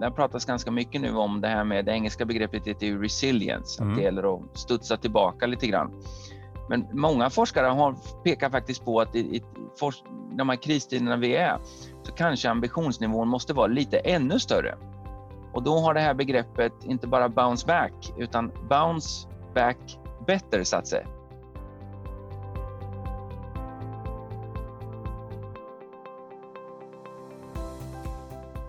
det pratas ganska mycket nu om det här med det engelska begreppet heter ju resilience, mm. att det gäller att studsa tillbaka lite grann. Men många forskare har pekar faktiskt på att i, i de här kristiderna vi är så kanske ambitionsnivån måste vara lite ännu större. Och då har det här begreppet inte bara bounce back utan bounce back better så att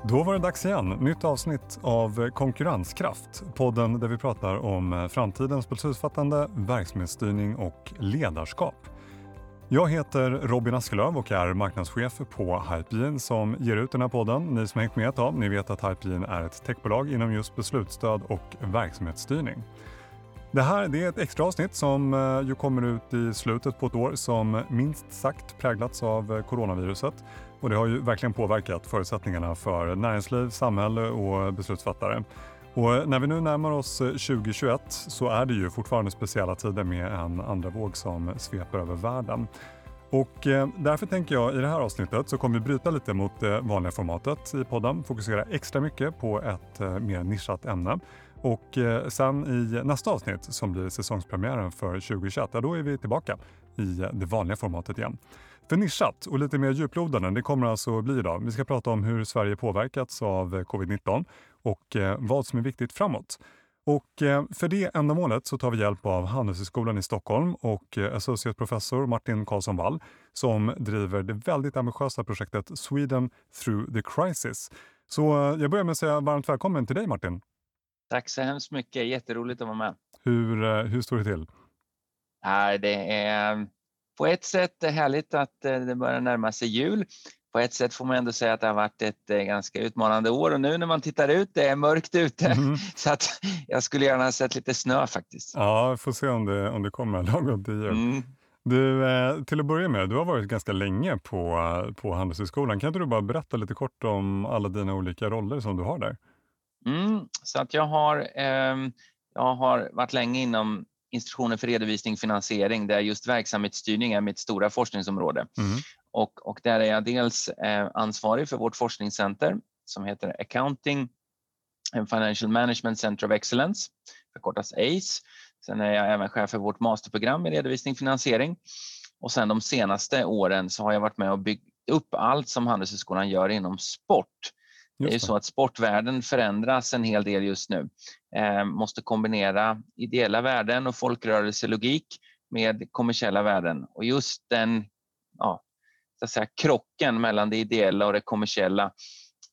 Då var det dags igen. Nytt avsnitt av Konkurrenskraft. Podden där vi pratar om framtidens beslutsfattande, verksamhetsstyrning och ledarskap. Jag heter Robin Askelöv och är marknadschef på Hypegen som ger ut den här podden. Ni som har hängt med ett tag, ni vet att Hypegen är ett techbolag inom just beslutsstöd och verksamhetsstyrning. Det här det är ett extra avsnitt som eh, ju kommer ut i slutet på ett år som minst sagt präglats av eh, coronaviruset. Och det har ju verkligen påverkat förutsättningarna för näringsliv, samhälle och beslutsfattare. Och när vi nu närmar oss eh, 2021 så är det ju fortfarande speciella tider med en andra våg som sveper över världen. Och eh, därför tänker jag i det här avsnittet så kommer vi bryta lite mot det vanliga formatet i podden, fokusera extra mycket på ett mer nischat ämne. Och sen i nästa avsnitt som blir säsongspremiären för 2021, ja, då är vi tillbaka i det vanliga formatet igen. För nischat och lite mer djuplodande, det kommer alltså bli idag. Vi ska prata om hur Sverige påverkats av covid-19 och eh, vad som är viktigt framåt. Och eh, för det ändamålet så tar vi hjälp av Handelshögskolan i Stockholm och associate professor Martin Karlsson Wall som driver det väldigt ambitiösa projektet Sweden through the crisis. Så jag börjar med att säga varmt välkommen till dig Martin. Tack så hemskt mycket. Jätteroligt att vara med. Hur, eh, hur står det till? det är på ett sätt härligt att eh, det börjar närma sig jul. På ett sätt får man ändå säga att det har varit ett eh, ganska utmanande år och nu när man tittar ut, det är mörkt ute. Mm. Så att jag skulle gärna ha sett lite snö faktiskt. Ja, vi får se om det, om det kommer lagom till jul. Mm. Du, till att börja med, du har varit ganska länge på, på Handelshögskolan. Kan inte du bara berätta lite kort om alla dina olika roller som du har där? Mm, så att jag har, eh, jag har varit länge inom institutionen för redovisning och finansiering där just verksamhetsstyrning är mitt stora forskningsområde. Mm. Och, och där är jag dels eh, ansvarig för vårt forskningscenter som heter Accounting and Financial Management Center of Excellence, förkortas ACE. Sen är jag även chef för vårt masterprogram i redovisning och finansiering. Och sen de senaste åren så har jag varit med och byggt upp allt som Handelshögskolan gör inom sport. Det är så att sportvärlden förändras en hel del just nu. Eh, måste kombinera ideella värden och folkrörelselogik med kommersiella värden. Och just den ja, så att säga, krocken mellan det ideella och det kommersiella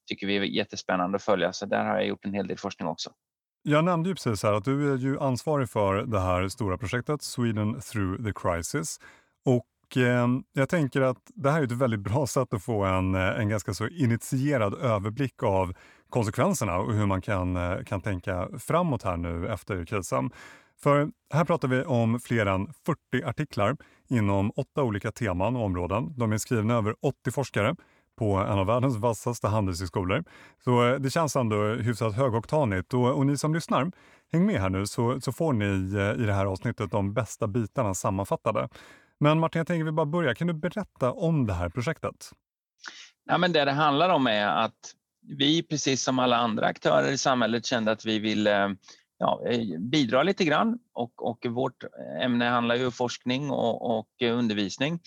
tycker vi är jättespännande att följa. Så där har jag gjort en hel del forskning också. Jag nämnde ju precis här att du är ju ansvarig för det här stora projektet Sweden through the crisis. Och eh, jag tänker att det här är ett väldigt bra sätt att få en, eh, en ganska så initierad överblick av konsekvenserna och hur man kan, eh, kan tänka framåt här nu efter krisen. För här pratar vi om fler än 40 artiklar inom åtta olika teman och områden. De är skrivna över 80 forskare på en av världens vassaste handelshögskolor. Så eh, det känns ändå hyfsat högoktanigt. Och, och ni som lyssnar, häng med här nu så, så får ni i det här avsnittet de bästa bitarna sammanfattade. Men Martin, jag tänker vi bara börja. Kan du berätta om det här projektet? Ja, men det det handlar om är att vi, precis som alla andra aktörer i samhället, kände att vi ville ja, eh, bidra lite grann. Och, och vårt ämne handlar ju om forskning och, och undervisning.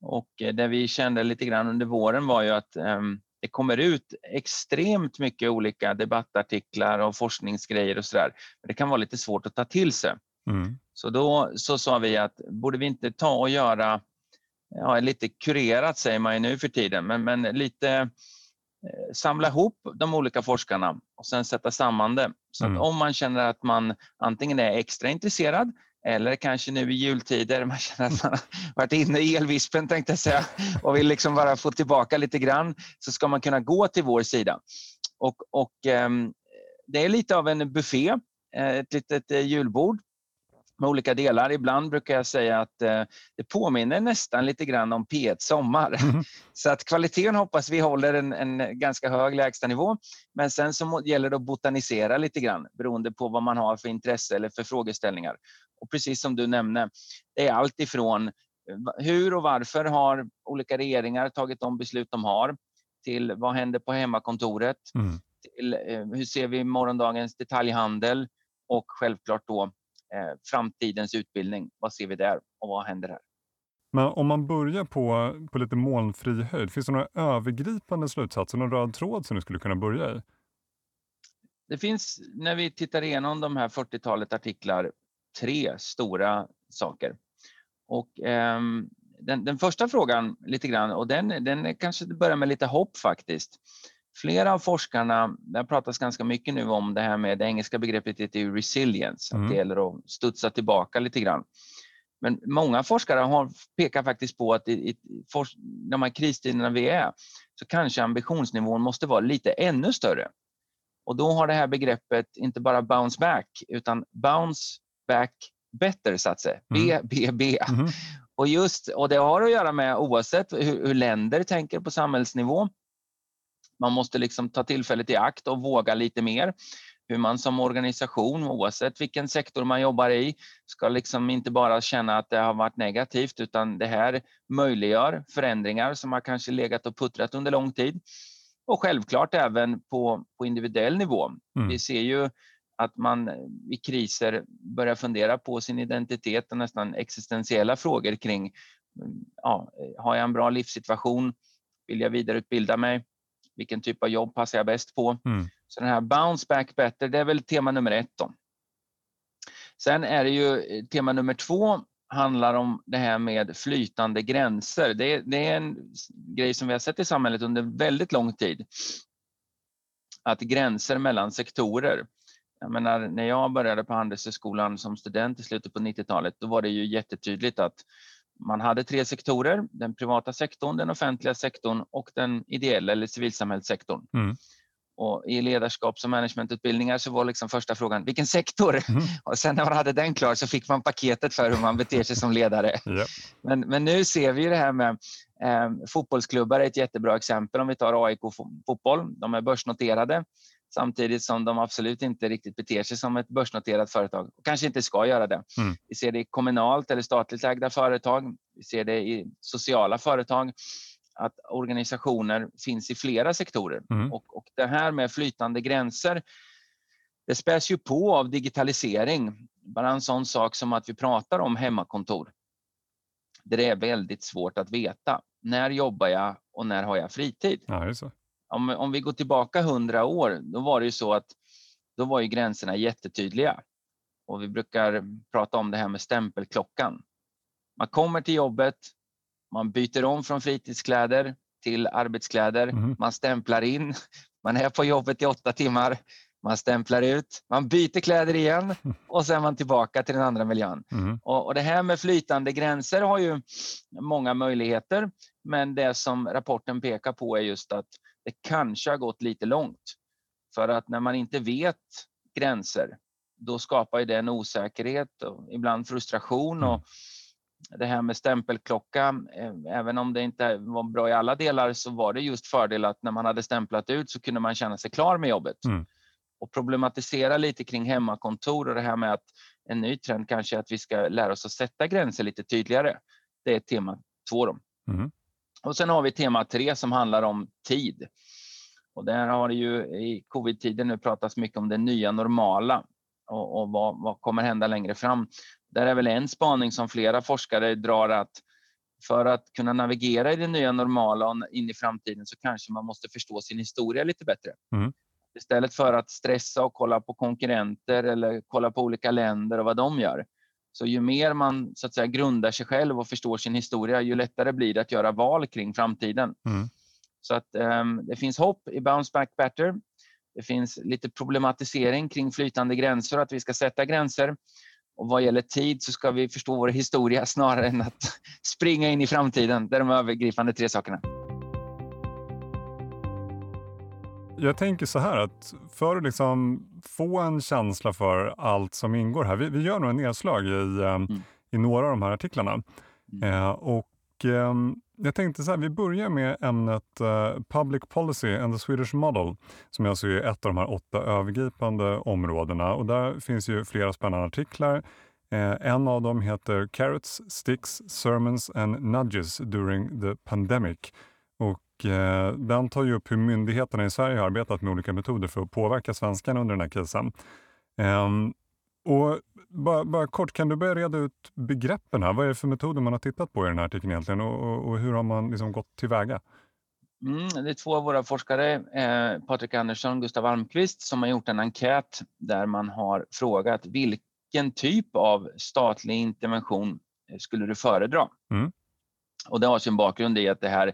Och det vi kände lite grann under våren var ju att um, det kommer ut extremt mycket olika debattartiklar och forskningsgrejer och sådär. Men det kan vara lite svårt att ta till sig. Mm. Så då så sa vi att borde vi inte ta och göra, ja, lite kurerat säger man ju nu för tiden, men, men lite eh, samla ihop de olika forskarna och sen sätta samman det. Så mm. om man känner att man antingen är extra intresserad eller kanske nu i jultider, man känner att man har varit inne i elvispen tänkte jag säga och vill liksom bara få tillbaka lite grann, så ska man kunna gå till vår sida. Och, och eh, Det är lite av en buffé, eh, ett litet eh, julbord med olika delar. Ibland brukar jag säga att eh, det påminner nästan lite grann om P1 Sommar. Mm. Så att kvaliteten hoppas vi håller en, en ganska hög lägstanivå. Men sen så gäller det att botanisera lite grann beroende på vad man har för intresse eller för frågeställningar. Och precis som du nämnde, det är allt ifrån eh, hur och varför har olika regeringar tagit de beslut de har till vad händer på hemmakontoret, mm. till eh, hur ser vi morgondagens detaljhandel och självklart då eh, framtidens utbildning. Vad ser vi där och vad händer här? Men om man börjar på, på lite molnfri höjd, finns det några övergripande slutsatser, någon röd tråd som du skulle kunna börja i? Det finns, när vi tittar igenom de här 40-talet artiklar, tre stora saker. Och, eh, den, den, första frågan, lite grann, och den, den kanske börjar med lite hopp faktiskt. Flera av forskarna, det pratas ganska mycket nu om det här med det engelska begreppet heter resilience, mm. att det gäller att studsa tillbaka lite grann. Men många forskare har pekar faktiskt på att i, i de här kristiderna vi är så kanske ambitionsnivån måste vara lite ännu större. Och då har det här begreppet inte bara bounce back utan bounce back better så att säga. Mm. BBB. Mm. Och, just, och det har att göra med oavsett hur, hur länder tänker på samhällsnivå. Man måste liksom ta tillfället i akt och våga lite mer hur man som organisation, oavsett vilken sektor man jobbar i, ska liksom inte bara känna att det har varit negativt utan det här möjliggör förändringar som har kanske legat och puttrat under lång tid. Och självklart även på, på individuell nivå. Mm. Vi ser ju att man i kriser börjar fundera på sin identitet och nästan existentiella frågor kring ja, har jag en bra livssituation? Vill jag vidareutbilda mig? Vilken typ av jobb passar jag bäst på? Mm. Så den här bounce back better, det är väl tema nummer ett. Då. Sen är det ju eh, tema nummer två handlar om det här med flytande gränser. Det, det är en grej som vi har sett i samhället under väldigt lång tid. Att gränser mellan sektorer. Jag menar, när jag började på Handelshögskolan som student i slutet på 90-talet, då var det ju jättetydligt att man hade tre sektorer, den privata sektorn, den offentliga sektorn och den ideella eller civilsamhällssektorn. Mm. Och I ledarskaps och managementutbildningar så var liksom första frågan vilken sektor? Mm. Och sen när man hade den klar så fick man paketet för hur man beter sig som ledare. Yep. Men, men nu ser vi det här med eh, fotbollsklubbar är ett jättebra exempel. Om vi tar AIK fotboll, de är börsnoterade samtidigt som de absolut inte riktigt beter sig som ett börsnoterat företag och kanske inte ska göra det. Mm. Vi ser det i kommunalt eller statligt ägda företag. Vi ser det i sociala företag att organisationer finns i flera sektorer. Mm. Och, och det här med flytande gränser, det späs ju på av digitalisering. Bara en sån sak som att vi pratar om hemmakontor. Det är väldigt svårt att veta. När jobbar jag och när har jag fritid? Ja, om, om vi går tillbaka hundra år, då var det ju så att då var ju gränserna jättetydliga. Och vi brukar prata om det här med stämpelklockan. Man kommer till jobbet, man byter om från fritidskläder till arbetskläder. Mm. Man stämplar in. Man är på jobbet i åtta timmar. Man stämplar ut, man byter kläder igen och sen är man tillbaka till den andra miljön. Mm. Och, och, Det här med flytande gränser har ju många möjligheter. Men det som rapporten pekar på är just att det kanske har gått lite långt. För att när man inte vet gränser, då skapar det en osäkerhet och ibland frustration. Och mm det här med stämpelklocka, eh, även om det inte var bra i alla delar så var det just fördel att när man hade stämplat ut så kunde man känna sig klar med jobbet. Mm. Och problematisera lite kring hemmakontor och det här med att en ny trend kanske är att vi ska lära oss att sätta gränser lite tydligare. Det är tema två. Då. Mm. Och sen har vi tema tre som handlar om tid. Och där har det ju i covid-tiden nu pratats mycket om det nya normala och, och vad, vad, kommer hända längre fram. Där är väl en spaning som flera forskare drar att för att kunna navigera i det nya normala och in i framtiden så kanske man måste förstå sin historia lite bättre. Mm. Istället för att stressa och kolla på konkurrenter eller kolla på olika länder och vad de gör. Så ju mer man så att säga, grundar sig själv och förstår sin historia, ju lättare blir det att göra val kring framtiden. Mm. Så att um, det finns hopp i Bounce Back Better. Det finns lite problematisering kring flytande gränser, att vi ska sätta gränser. Och vad gäller tid så ska vi förstå vår historia snarare än att springa in i framtiden. Det är de övergripande tre sakerna. Jag tänker så här att för att liksom få en känsla för allt som ingår här. Vi, vi gör nog en nedslag i, eh, mm. i några av de här artiklarna. Mm. Eh, och eh, jag tänkte så här, vi börjar med ämnet uh, Public Policy and the Swedish Model som alltså är ett av de här åtta övergripande områdena. Och där finns ju flera spännande artiklar. Eh, en av dem heter Carrots, Sticks, Sermons and Nudges during the Pandemic. Eh, den tar ju upp hur myndigheterna i Sverige har arbetat med olika metoder för att påverka svenskarna under den här krisen. Um, och bara, bara, kort, kan du börja reda ut begreppen här? Vad är det för metoder man har tittat på i den här artikeln egentligen och, och, och hur har man liksom gått tillväga? Mm, det är två av våra forskare, eh, Patrik Andersson och Gustav Almqvist, som har gjort en enkät där man har frågat vilken typ av statlig intervention skulle du föredra? Mm. Och det har sin bakgrund i att det här eh,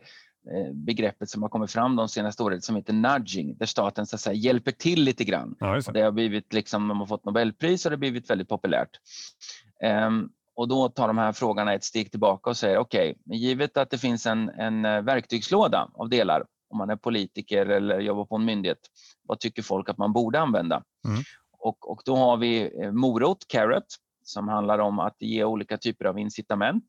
begreppet som har kommit fram de senaste åren som heter nudging, där staten så att säga, hjälper till lite grann. Ja, det har blivit, liksom, de har fått Nobelpris och det har blivit väldigt populärt. Um, och då tar de här frågorna ett steg tillbaka och säger okej, okay, givet att det finns en, en eh, verktygslåda av delar, om man är politiker eller jobbar på en myndighet, vad tycker folk att man borde använda? Mm. Och, och då har vi eh, morot, carrot, som handlar om att ge olika typer av incitament.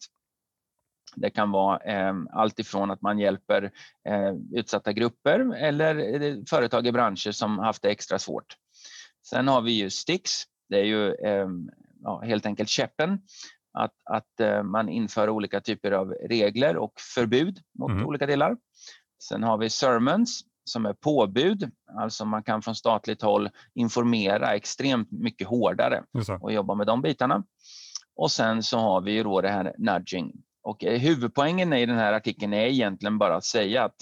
Det kan vara eh, allt ifrån att man hjälper eh, utsatta grupper eller eh, företag i branscher som haft det extra svårt. Sen har vi ju sticks. Det är ju eh, ja, helt enkelt käppen. Att, att eh, man inför olika typer av regler och förbud mot mm. olika delar. Sen har vi sermons som är påbud, alltså man kan från statligt håll informera extremt mycket hårdare och jobba med de bitarna. Och sen så har vi ju då det här nudging. Och eh, huvudpoängen i den här artikeln är egentligen bara att säga att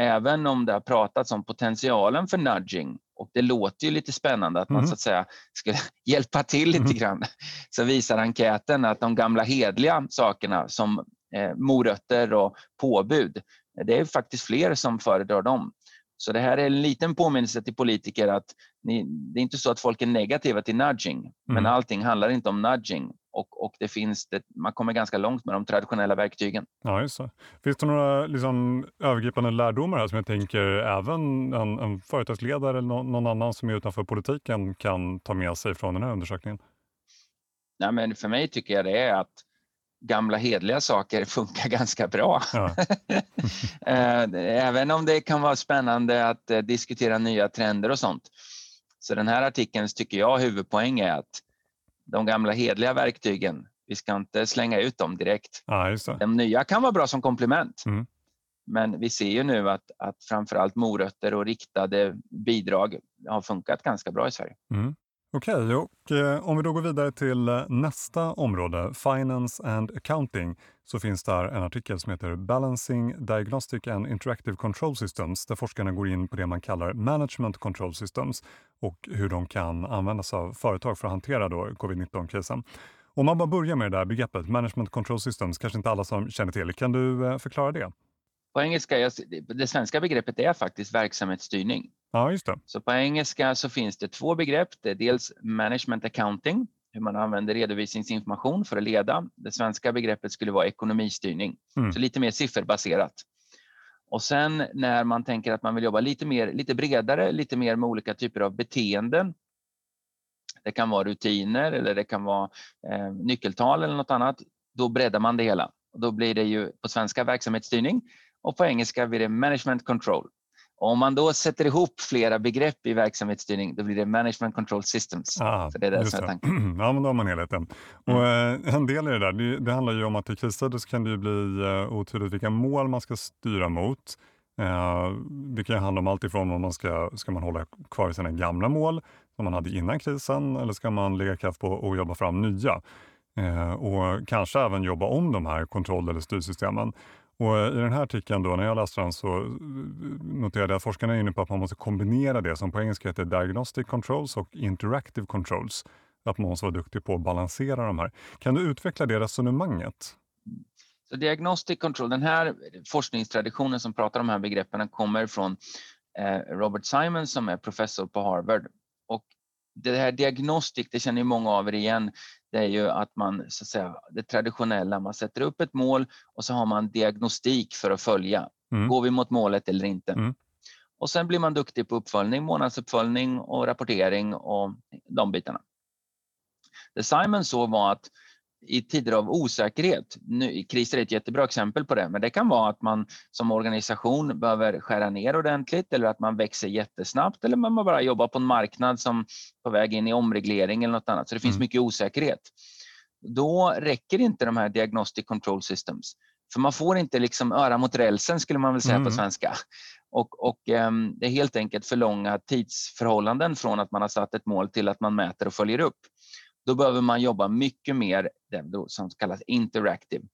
även om det har pratats om potentialen för nudging och det låter ju lite spännande att man mm. så att säga ska hjälpa till lite mm. grann, så visar enkäten att de gamla hedliga sakerna som eh, morötter och påbud, det är faktiskt fler som föredrar dem. Så det här är en liten påminnelse till politiker att ni, det är inte så att folk är negativa till nudging, mm. men allting handlar inte om nudging. Och, och det finns det, man kommer ganska långt med de traditionella verktygen. Ja, just det. Finns det några liksom, övergripande lärdomar här som jag tänker även en, en företagsledare eller någon, någon annan som är utanför politiken kan ta med sig från den här undersökningen? Nej, men för mig tycker jag det är att gamla hedliga saker funkar ganska bra. Ja. Eh, även om det kan vara spännande att eh, diskutera nya trender och sånt. Så den här artikeln tycker jag huvudpoäng är att de gamla hedliga verktygen, vi ska inte slänga ut dem direkt. Ja, de nya kan vara bra som komplement. Mm. Men vi ser ju nu att, att framförallt morötter och riktade bidrag har funkat ganska bra i Sverige. Mm. Okej, okay, och eh, om vi då går vidare till eh, nästa område, Finance and Accounting, så finns där en artikel som heter Balancing Diagnostic and Interactive Control Systems där forskarna går in på det man kallar Management Control Systems och hur de kan användas av företag för att hantera covid-19-krisen. Om man bara börjar med det där begreppet Management Control Systems, kanske inte alla som känner till, kan du eh, förklara det? På engelska, det svenska begreppet är faktiskt verksamhetsstyrning. Ja, just det. Så på engelska så finns det två begrepp. Det är dels management accounting, hur man använder redovisningsinformation för att leda. Det svenska begreppet skulle vara ekonomistyrning, mm. så lite mer sifferbaserat. Och sen när man tänker att man vill jobba lite, mer, lite bredare, lite mer med olika typer av beteenden. Det kan vara rutiner eller det kan vara eh, nyckeltal eller något annat. Då breddar man det hela. Och då blir det ju på svenska verksamhetsstyrning och på engelska blir det management control. Om man då sätter ihop flera begrepp i verksamhetsstyrning, då blir det management control systems. Ah, så det är det som är tanken. Ja, men då har man helheten. Och, mm. Eh, en del i det där, det, det, handlar ju om att i kristider så kan det ju bli uh, otydligt vilka mål man ska styra mot. Uh, det kan handla om allt ifrån om man ska, ska man hålla kvar sina gamla mål som man hade innan krisen eller ska man lägga kraft på att jobba fram nya? Uh, och kanske även jobba om de här kontroll eller styrsystemen. Och I den här artikeln, då, när jag läste den, så noterade jag att forskarna är inne på att man måste kombinera det som på engelska heter diagnostic controls och interactive controls. Att man måste vara duktig på att balansera de här. Kan du utveckla det resonemanget? Så diagnostic control, den här forskningstraditionen som pratar om de här begreppen kommer från eh, Robert Simon som är professor på Harvard. Och det här diagnostic, det känner ju många av er igen, det är ju att man, så att säga, det traditionella, man sätter upp ett mål och så har man diagnostik för att följa. Mm. Går vi mot målet eller inte? Mm. Och sen blir man duktig på uppföljning, månadsuppföljning och rapportering och de bitarna. Det Simon såg var att i tider av osäkerhet, nu, kriser är ett jättebra exempel på det, men det kan vara att man som organisation behöver skära ner ordentligt eller att man växer jättesnabbt eller man bara jobbar på en marknad som är på väg in i omreglering eller något annat, så det finns mm. mycket osäkerhet. Då räcker inte de här diagnostic control systems, För man får inte liksom öra mot rälsen skulle man väl säga mm. på svenska. Och, och um, Det är helt enkelt för långa tidsförhållanden från att man har satt ett mål till att man mäter och följer upp. Då behöver man jobba mycket mer det som kallas interactive.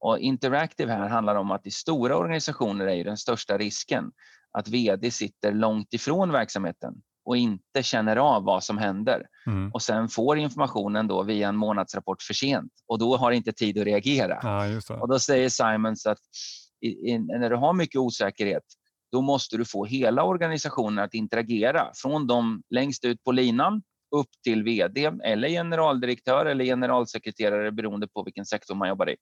Och interactive här handlar om att i stora organisationer är den största risken att VD sitter långt ifrån verksamheten och inte känner av vad som händer mm. och sen får informationen då via en månadsrapport för sent och då har inte tid att reagera. Ja, och Då säger Simons att i, i, när du har mycket osäkerhet då måste du få hela organisationen att interagera från de längst ut på linan upp till VD eller generaldirektör eller generalsekreterare beroende på vilken sektor man jobbar i.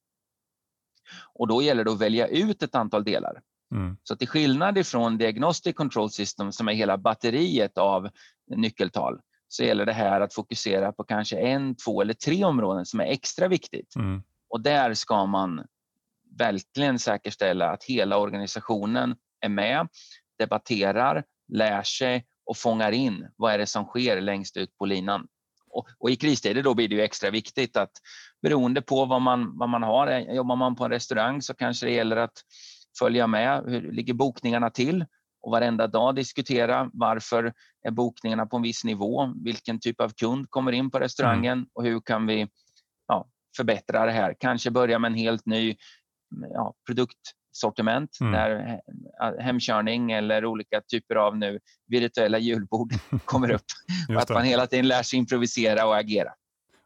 Och Då gäller det att välja ut ett antal delar. Mm. Så till skillnad ifrån Diagnostic Control System som är hela batteriet av nyckeltal så gäller det här att fokusera på kanske en, två eller tre områden som är extra viktigt. Mm. Och där ska man verkligen säkerställa att hela organisationen är med, debatterar, lär sig och fångar in vad är det som sker längst ut på linan. Och, och I kristider då blir det extra viktigt att beroende på vad man, vad man har, jobbar man på en restaurang så kanske det gäller att följa med. Hur ligger bokningarna till? Och varenda dag diskutera varför är bokningarna på en viss nivå? Vilken typ av kund kommer in på restaurangen mm. och hur kan vi ja, förbättra det här? Kanske börja med en helt ny ja, produktsortiment mm. där hemkörning eller olika typer av nu virtuella julbord kommer upp. att man hela tiden lär sig improvisera och agera.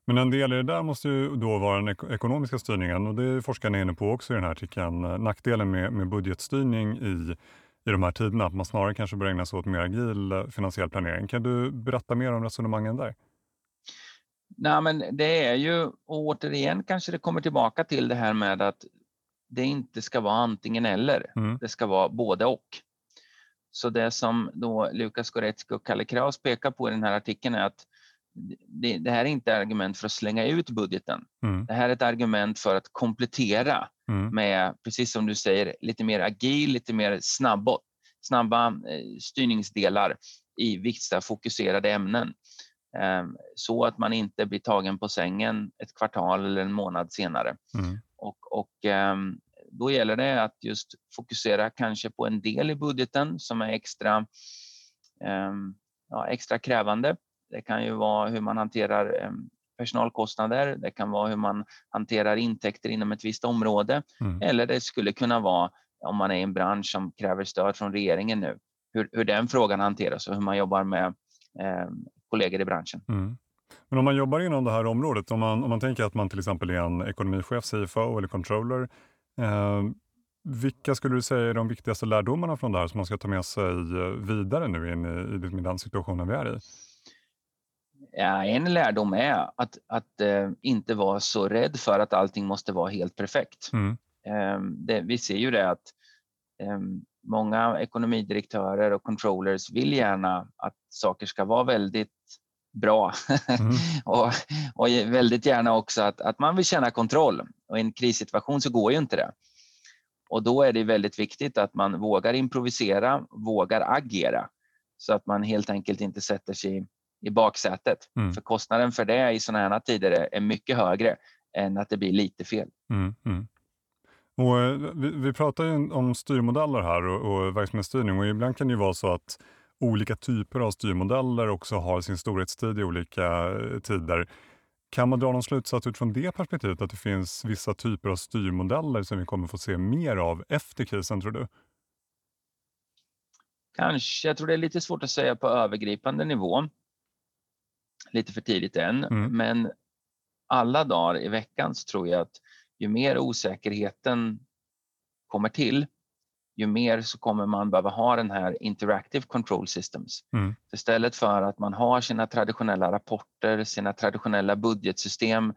Men en del i det där måste ju då vara den ek ekonomiska styrningen och det är forskarna inne på också i den här artikeln. Nackdelen med, med budgetstyrning i, i de här tiderna, att man snarare kanske bör ägna sig åt mer agil eh, finansiell planering. Kan du berätta mer om resonemangen där? Nej, men det är ju, återigen kanske det kommer tillbaka till det här med att det inte ska vara antingen eller. Mm. Det ska vara både och. Så det som då Lukas Goretzky och Kalle Kraus pekar på i den här artikeln är att det, det, här är inte argument för att slänga ut budgeten. Mm. Det här är ett argument för att komplettera mm. med, precis som du säger, lite mer agil, lite mer snabbot, snabba eh, styrningsdelar i vissa fokuserade ämnen. Eh, så att man inte blir tagen på sängen ett kvartal eller en månad senare. Mm. Och, och eh, då gäller det att just fokusera kanske på en del i budgeten som är extra, eh, ja, extra krävande det kan ju vara hur man hanterar eh, personalkostnader, det kan vara hur man hanterar intäkter inom ett visst område mm. eller det skulle kunna vara om man är i en bransch som kräver stöd från regeringen nu, hur, hur den frågan hanteras och hur man jobbar med eh, kollegor i branschen. Mm. Men om man jobbar inom det här området, om man, om man tänker att man till exempel är en ekonomichef, CFO eller controller, eh, vilka skulle du säga är de viktigaste lärdomarna från det här som man ska ta med sig eh, vidare nu in i, i den situationen vi är i? Ja, en lärdom är att, att eh, inte vara så rädd för att allting måste vara helt perfekt. Mm. Eh, det, vi ser ju det att eh, många ekonomidirektörer och controllers vill gärna att saker ska vara väldigt bra mm. och, och väldigt gärna också att, att man vill känna kontroll. Och I en krissituation så går ju inte det. Och då är det väldigt viktigt att man vågar improvisera, vågar agera så att man helt enkelt inte sätter sig i baksätet. Mm. För kostnaden för det i sådana här tider är mycket högre än att det blir lite fel. Mm, mm. Och, eh, vi, vi, pratar ju om styrmodeller här och, och verksamhetsstyrning och ibland kan det ju vara så att olika typer av styrmodeller också har sin storhetstid i olika eh, tider. Kan man dra någon slutsats utifrån det perspektivet att det finns vissa typer av styrmodeller som vi kommer få se mer av efter krisen tror du? Kanske. Jag tror det är lite svårt att säga på övergripande nivå lite för tidigt än, mm. men alla dagar i veckan så tror jag att ju mer osäkerheten kommer till, ju mer så kommer man behöva ha den här interactive control systems. Mm. Istället för att man har sina traditionella rapporter, sina traditionella budgetsystem,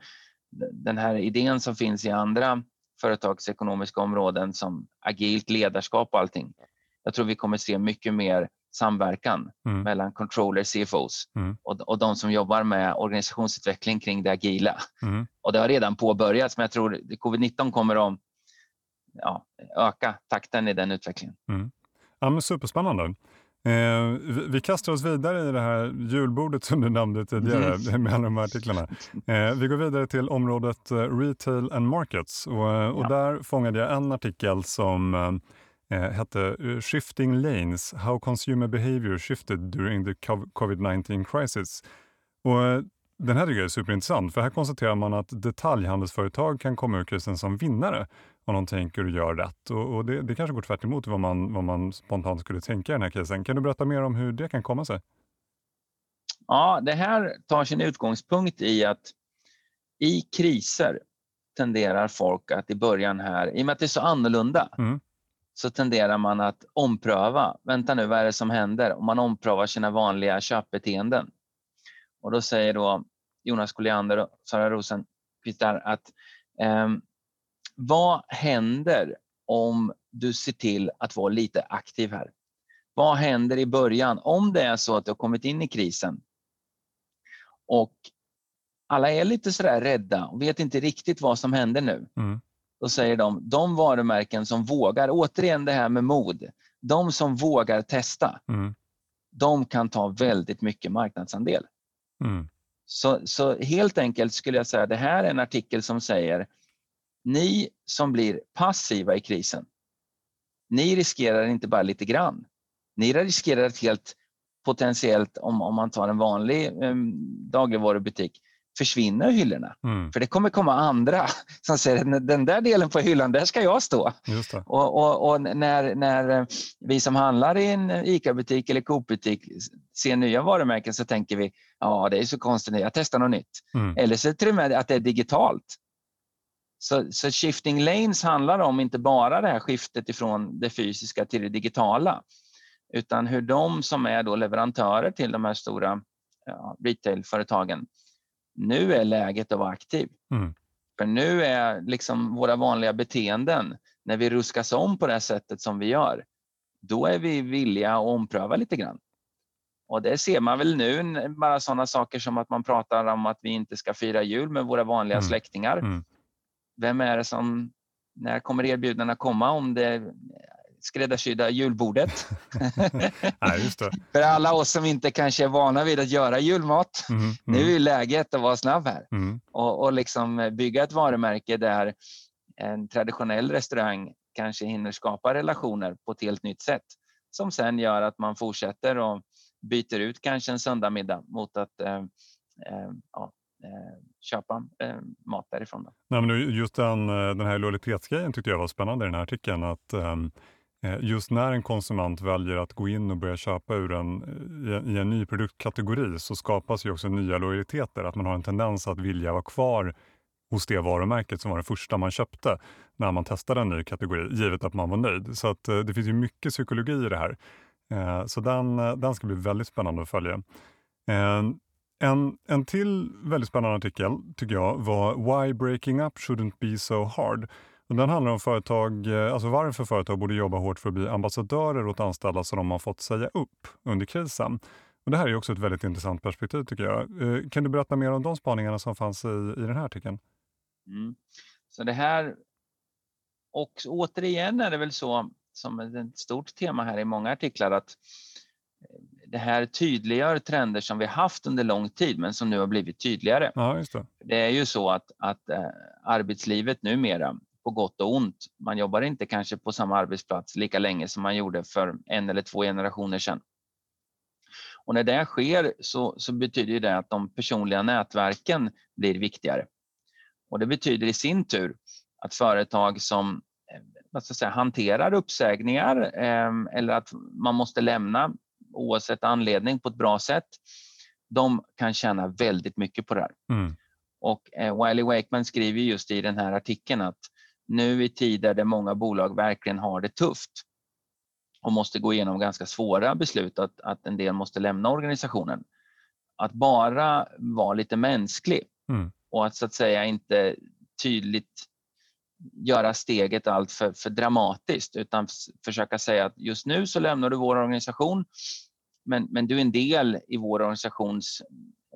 den här idén som finns i andra företagsekonomiska områden som agilt ledarskap och allting. Jag tror vi kommer se mycket mer samverkan mm. mellan controller, CFOs mm. och, och de som jobbar med organisationsutveckling kring det agila. Mm. Och det har redan påbörjats, men jag tror covid-19 kommer att ja, öka takten i den utvecklingen. Mm. Ja, men superspännande. Eh, vi, vi, kastar oss vidare i det här julbordet som du nämnde tidigare mm. med alla de här artiklarna. Eh, vi går vidare till området eh, Retail and Markets och, eh, och ja. där fångade jag en artikel som eh, eh hette Shifting Lanes, How Consumer Behavior Shifted During the COVID-19 Crisis. Och den här tycker jag är superintressant, för här konstaterar man att detaljhandelsföretag kan komma ur krisen som vinnare om de tänker och gör rätt. Och, och det, det, kanske går tvärt emot vad man, vad man spontant skulle tänka i den här krisen. Kan du berätta mer om hur det kan komma sig? Ja, det här tar sin utgångspunkt i att i kriser tenderar folk att i början här, i och med att det är så annorlunda, mm. så tenderar man att ompröva. Vänta nu, vad är det som händer? Om man omprövar sina vanliga köpbeteenden. Och då säger då Jonas Colliander och Sara Rosenqvist att eh, vad händer om du ser till att vara lite aktiv här? Vad händer i början om det är så att du har kommit in i krisen och alla är lite sådär rädda och vet inte riktigt vad som händer nu. Mm. Då säger de, de varumärken som vågar, återigen det här med mod, de som vågar testa, mm. de kan ta väldigt mycket marknadsandel. Mm. Så, så helt enkelt skulle jag säga, det här är en artikel som säger ni som blir passiva i krisen, ni riskerar inte bara lite grann. Ni riskerar ett helt potentiellt, om, om man tar en vanlig um, dagligvarubutik, försvinner hyllorna. Mm. För det kommer komma andra som säger den där delen på hyllan, där ska jag stå. Och, och, och, när, när vi som handlar i en ICA-butik eller Coop-butik ser nya varumärken så tänker vi, ja det är så konstigt, jag testar något nytt. Mm. Eller så tror man att det är digitalt. Så, så, shifting lanes handlar om inte bara det här skiftet ifrån det fysiska till det digitala, utan hur de som är då leverantörer till de här stora ja, retailföretagen, nu är läget att vara aktiv. Mm. För nu är liksom våra vanliga beteenden, när vi ruskas om på det sättet som vi gör, då är vi villiga att ompröva lite grann. Och det ser man väl nu, bara sådana saker som att man pratar om att vi inte ska fira jul med våra vanliga mm. släktingar. Mm vem är det som, när kommer erbjudandena komma om det skräddarsydda julbordet? Nej, just det. För alla oss som inte kanske är vana vid att göra julmat, mm, mm. nu är läget att vara snabb här mm. och, och liksom bygga ett varumärke där en traditionell restaurang kanske hinner skapa relationer på ett helt nytt sätt som sen gör att man fortsätter och byter ut kanske en söndagmiddag mot att eh, eh, ja, Eh, köpa eh, mat därifrån. Då. Nej, men just den, eh, den här lojalitetsgrejen tyckte jag var spännande i den här artikeln. Att, ehm, eh, Just när en konsument väljer att gå in och börja köpa ur en, i en ny produktkategori så skapas ju också nya lojaliteter. Att man har en tendens att vilja vara kvar hos det varumärket som var det första man köpte när man testade en ny kategori, givet att man var nöjd. Så att, det finns ju mycket psykologi i det här. Så den, den ska bli väldigt spännande att följa. En, en till väldigt spännande artikel tycker jag var Why breaking up shouldn't be so hard. Och den handlar om företag, eh, alltså varför företag borde jobba hårt för att bli ambassadörer åt anställda som de har fått säga upp under krisen. Och det här är också ett väldigt intressant perspektiv tycker jag. Eh, kan du berätta mer om de spaningarna som fanns i, i den här artikeln? Mm. Så det här, och återigen är det väl så som ett stort tema här i många artiklar att det här tydliggör trender som vi haft under lång tid men som nu har blivit tydligare. Ja, det. det är ju så att, att äh, arbetslivet numera, på gott och ont, man jobbar inte kanske på samma arbetsplats lika länge som man gjorde för en eller två generationer sedan. Och när det sker så, så betyder det att de personliga nätverken blir viktigare. Och det betyder i sin tur att företag som eh, vad ska säga, hanterar uppsägningar eh, eller att man måste lämna oavsett anledning på ett bra sätt, de kan tjäna väldigt mycket på det här. Mm. Och eh, Wiley Wakeman skriver just i den här artikeln att nu i tider där många bolag verkligen har det tufft och måste gå igenom ganska svåra beslut att, att en del måste lämna organisationen. Att bara vara lite mänsklig mm. och att så att säga inte tydligt göra steget allt för, för dramatiskt utan försöka säga att just nu så lämnar du vår organisation men, men du är en del i vår organisations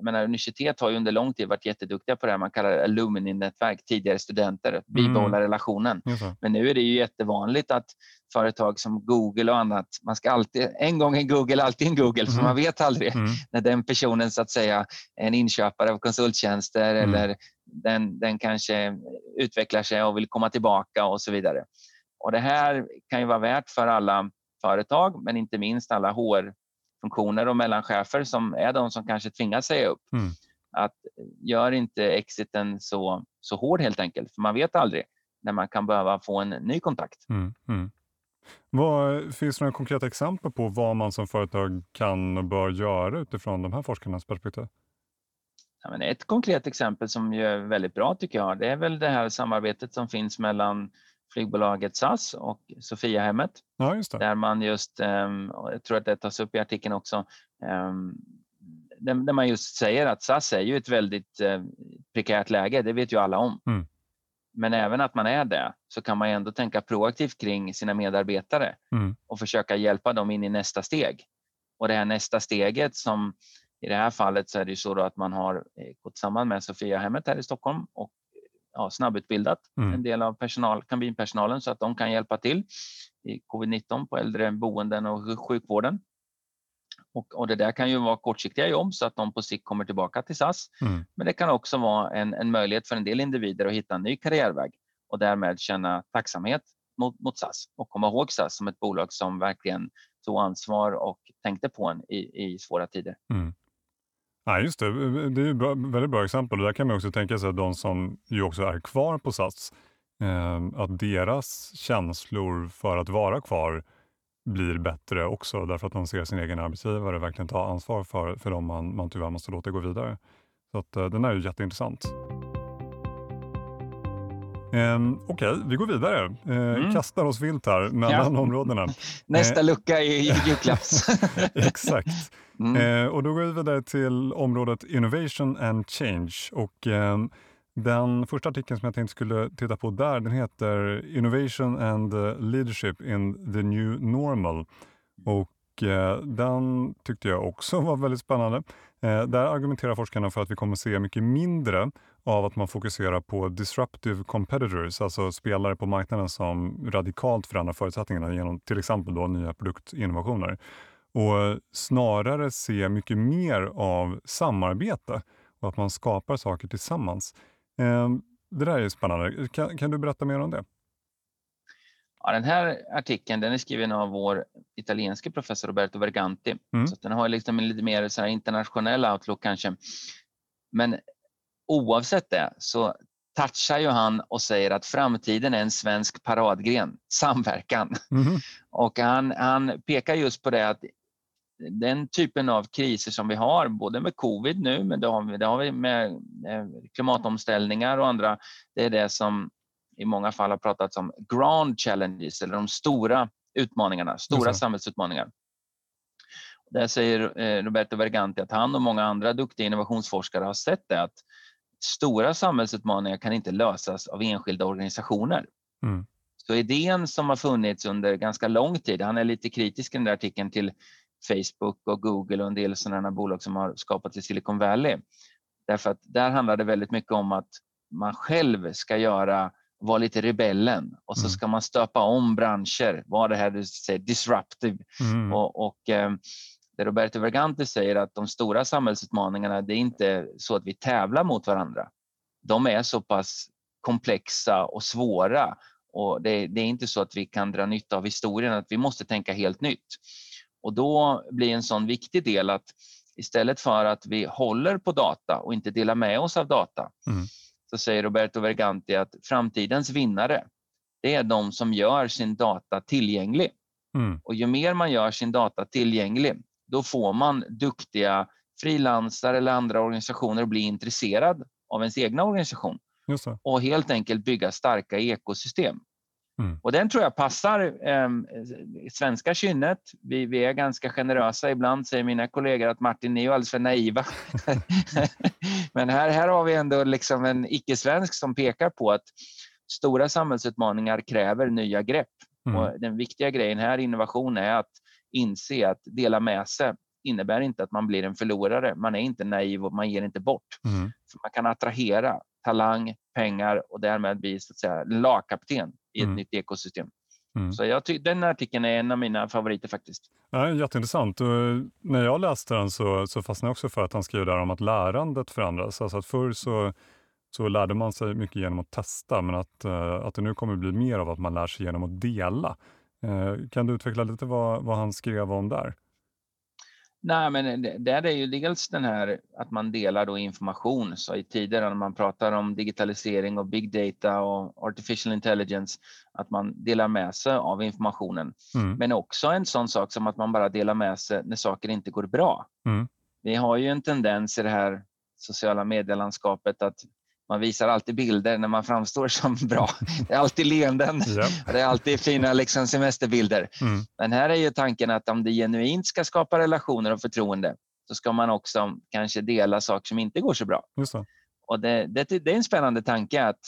menar, universitet har ju under lång tid varit jätteduktiga på det här man kallar alumni-nätverk, tidigare studenter, bibehålla mm. relationen. Men nu är det ju jättevanligt att företag som Google och annat, man ska alltid, en gång en Google, alltid en Google, mm. för man vet aldrig mm. när den personen så att säga är en inköpare av konsulttjänster mm. eller den, den kanske utvecklar sig och vill komma tillbaka och så vidare. Och Det här kan ju vara värt för alla företag, men inte minst alla HR-funktioner och mellanchefer som är de som kanske tvingas säga upp. Mm. Att gör inte exiten så, så hård helt enkelt, för man vet aldrig när man kan behöva få en ny kontakt. Mm. Mm. Vad, finns det några konkreta exempel på vad man som företag kan och bör göra utifrån de här forskarnas perspektiv? Ja, men ett konkret exempel som är väldigt bra tycker jag, det är väl det här samarbetet som finns mellan flygbolaget SAS och Sofiahemmet. Ja. Där man just, ehm, jag tror att det tas upp i artikeln också, ehm, där man just säger att SAS är ju ett väldigt eh, prekärt läge, det vet ju alla om. Mm. Men även att man är det så kan man ändå tänka proaktivt kring sina medarbetare mm. och försöka hjälpa dem in i nästa steg. Och det här nästa steget som i det här fallet så är det ju så att man har eh, gått samman med Sofiahemmet här i Stockholm och ja, snabbutbildat mm. en del av personal, kabinpersonalen så att de kan hjälpa till i covid-19 på äldreboenden och sjukvården. Och, och, det där kan ju vara kortsiktiga jobb så att de på sikt kommer tillbaka till SAS. Mm. Men det kan också vara en, en möjlighet för en del individer att hitta en ny karriärväg och därmed känna tacksamhet mot, mot SAS och komma ihåg SAS som ett bolag som verkligen tog ansvar och tänkte på en i, i svåra tider. Mm. Ja, just det. Det är ett bra, väldigt bra exempel. Och där kan man också tänka sig att de som ju också är kvar på SAS, eh, att deras känslor för att vara kvar blir bättre också därför att de ser sin egen arbetsgivare verkligen ta ansvar för, för dem man, man tyvärr måste låta gå vidare. Så att, eh, den är ju jätteintressant. Eh, Okej, okay, vi går vidare. Eh, mm. Kastar oss vilt här mellan ja. områdena. Nästa eh, lucka i julklaps. Exakt. Mm. Eh, och då går vi vidare till området Innovation and Change. Och, eh, den första artikeln som jag tänkte skulle titta på där, den heter Innovation and Leadership in the New Normal. Och eh, den tyckte jag också var väldigt spännande. Eh, där argumenterar forskarna för att vi kommer se mycket mindre av att man fokuserar på disruptive competitors, alltså spelare på marknaden som radikalt förändrar förutsättningarna genom till exempel då nya produktinnovationer och snarare se mycket mer av samarbete och att man skapar saker tillsammans. Ehm, det där är spännande. Kan, kan du berätta mer om det? Ja, den här artikeln den är skriven av vår italienske professor Roberto Verganti. Mm. Så den har liksom en lite mer så internationell outlook kanske. Men oavsett det så touchar ju han och säger att framtiden är en svensk paradgren, samverkan. Mm. Och han, han pekar just på det att den typen av kriser som vi har, både med covid nu, men det har vi, det har vi med klimatomställningar och andra, det är det som i många fall har pratats om grand challenges, eller de stora utmaningarna, stora samhällsutmaningar. Där säger eh, Roberto Verganti att han och många andra duktiga innovationsforskare har sett det att stora samhällsutmaningar kan inte lösas av enskilda organisationer. Mm. Så idén som har funnits under ganska lång tid, han är lite kritisk i den där artikeln till Facebook och Google och en del sådana bolag som har skapats i Silicon Valley. Därför att där handlar det väldigt mycket om att man själv ska göra, vara lite rebellen och så mm. ska man stöpa om branscher, vara det här du säger disruptive. Mm. Och, och eh, det Roberto Verganti säger att de stora samhällsutmaningarna, det är inte så att vi tävlar mot varandra. De är så pass komplexa och svåra och det, det är inte så att vi kan dra nytta av historien, att vi måste tänka helt nytt. Och då blir en sån viktig del att istället för att vi håller på data och inte delar med oss av data, mm. så säger Roberto Verganti att framtidens vinnare, det är de som gör sin data tillgänglig. Mm. Och ju mer man gör sin data tillgänglig, då får man duktiga frilansare eller andra organisationer att bli intresserad av ens egna organisation och helt enkelt bygga starka ekosystem. Mm. Och den tror jag passar eh, svenska kynnet. Vi, vi, är ganska generösa. Ibland säger mina kollegor att Martin, ni är alldeles för naiva. Men här, här har vi ändå liksom en icke-svensk som pekar på att stora samhällsutmaningar kräver nya grepp. Mm. Och den viktiga grejen här innovation är att inse att dela med sig innebär inte att man blir en förlorare. Man är inte naiv och man ger inte bort. Mm. Man kan attrahera talang, pengar och därmed bli så att säga, lagkapten i ett Mm. nytt ekosystem. Mm. Så jag tycker den artikeln är en av mina favoriter faktiskt. Ja, jätteintressant. Och när jag läste den så, så fastnade jag också för att han skriver där om att lärandet förändras. Alltså att förr så, så lärde man sig mycket genom att testa men att, eh, att det nu kommer bli mer av att man lär sig genom att dela. Eh, Kan du utveckla lite vad, vad han skrev om där? Nej, men det- där är ju dels den här att man delar då information. Så i tider när man pratar om digitalisering och big data och artificial intelligence, att man delar med sig av informationen. Mm. Men också en sån sak som att man bara delar med sig när saker inte går bra. Mm. Vi har ju en tendens i det här sociala medielandskapet att man visar alltid bilder när man framstår som bra. Det är alltid leenden. Ja. Det är alltid fina liksom, semesterbilder. Mm. Men här är ju tanken att om det genuint ska skapa relationer och förtroende så ska man också kanske dela saker som inte går så bra. Det. Och det, det, det är en spännande tanke att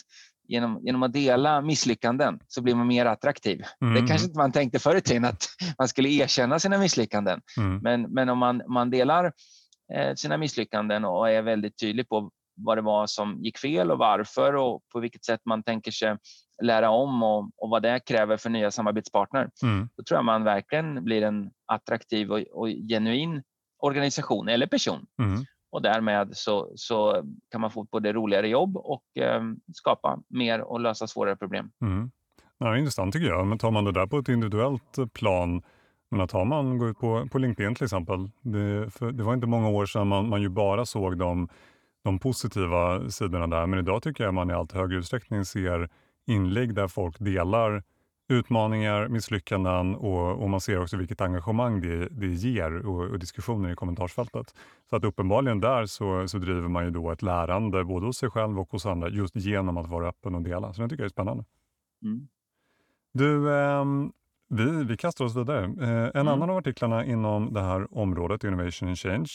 genom, genom att dela misslyckanden så blir man mer attraktiv. Mm. Det kanske inte man tänkte förr i tiden att man skulle erkänna sina misslyckanden. Mm. Men, men om man, man delar eh, sina misslyckanden och är väldigt tydlig på vad det var som gick fel och varför och på vilket sätt man tänker sig lära om och, och vad det kräver för nya samarbetspartner. Mm. Då tror jag man verkligen blir en attraktiv och, och genuin organisation eller person. Mm. Och därmed så, så kan man få både roligare jobb och eh, skapa mer och lösa svårare problem. Mm. Ja, intressant tycker jag. Men tar man det där på ett individuellt plan, men tar man går ut på, på LinkedIn till exempel. Det, det var inte många år sedan man, man ju bara såg de, de positiva sidorna där, men idag tycker jag man i allt högre utsträckning ser inlägg där folk delar utmaningar, misslyckanden och, och man ser också vilket engagemang det, det ger och, och diskussioner i kommentarsfältet. Så att uppenbarligen där så, så driver man ju då ett lärande både hos sig själv och hos andra just genom att vara öppen och dela. Så det tycker jag är spännande. Mm. Du, ehm, vi, vi kastar oss vidare. Eh, en annan av artiklarna inom det här området, Innovation and Change,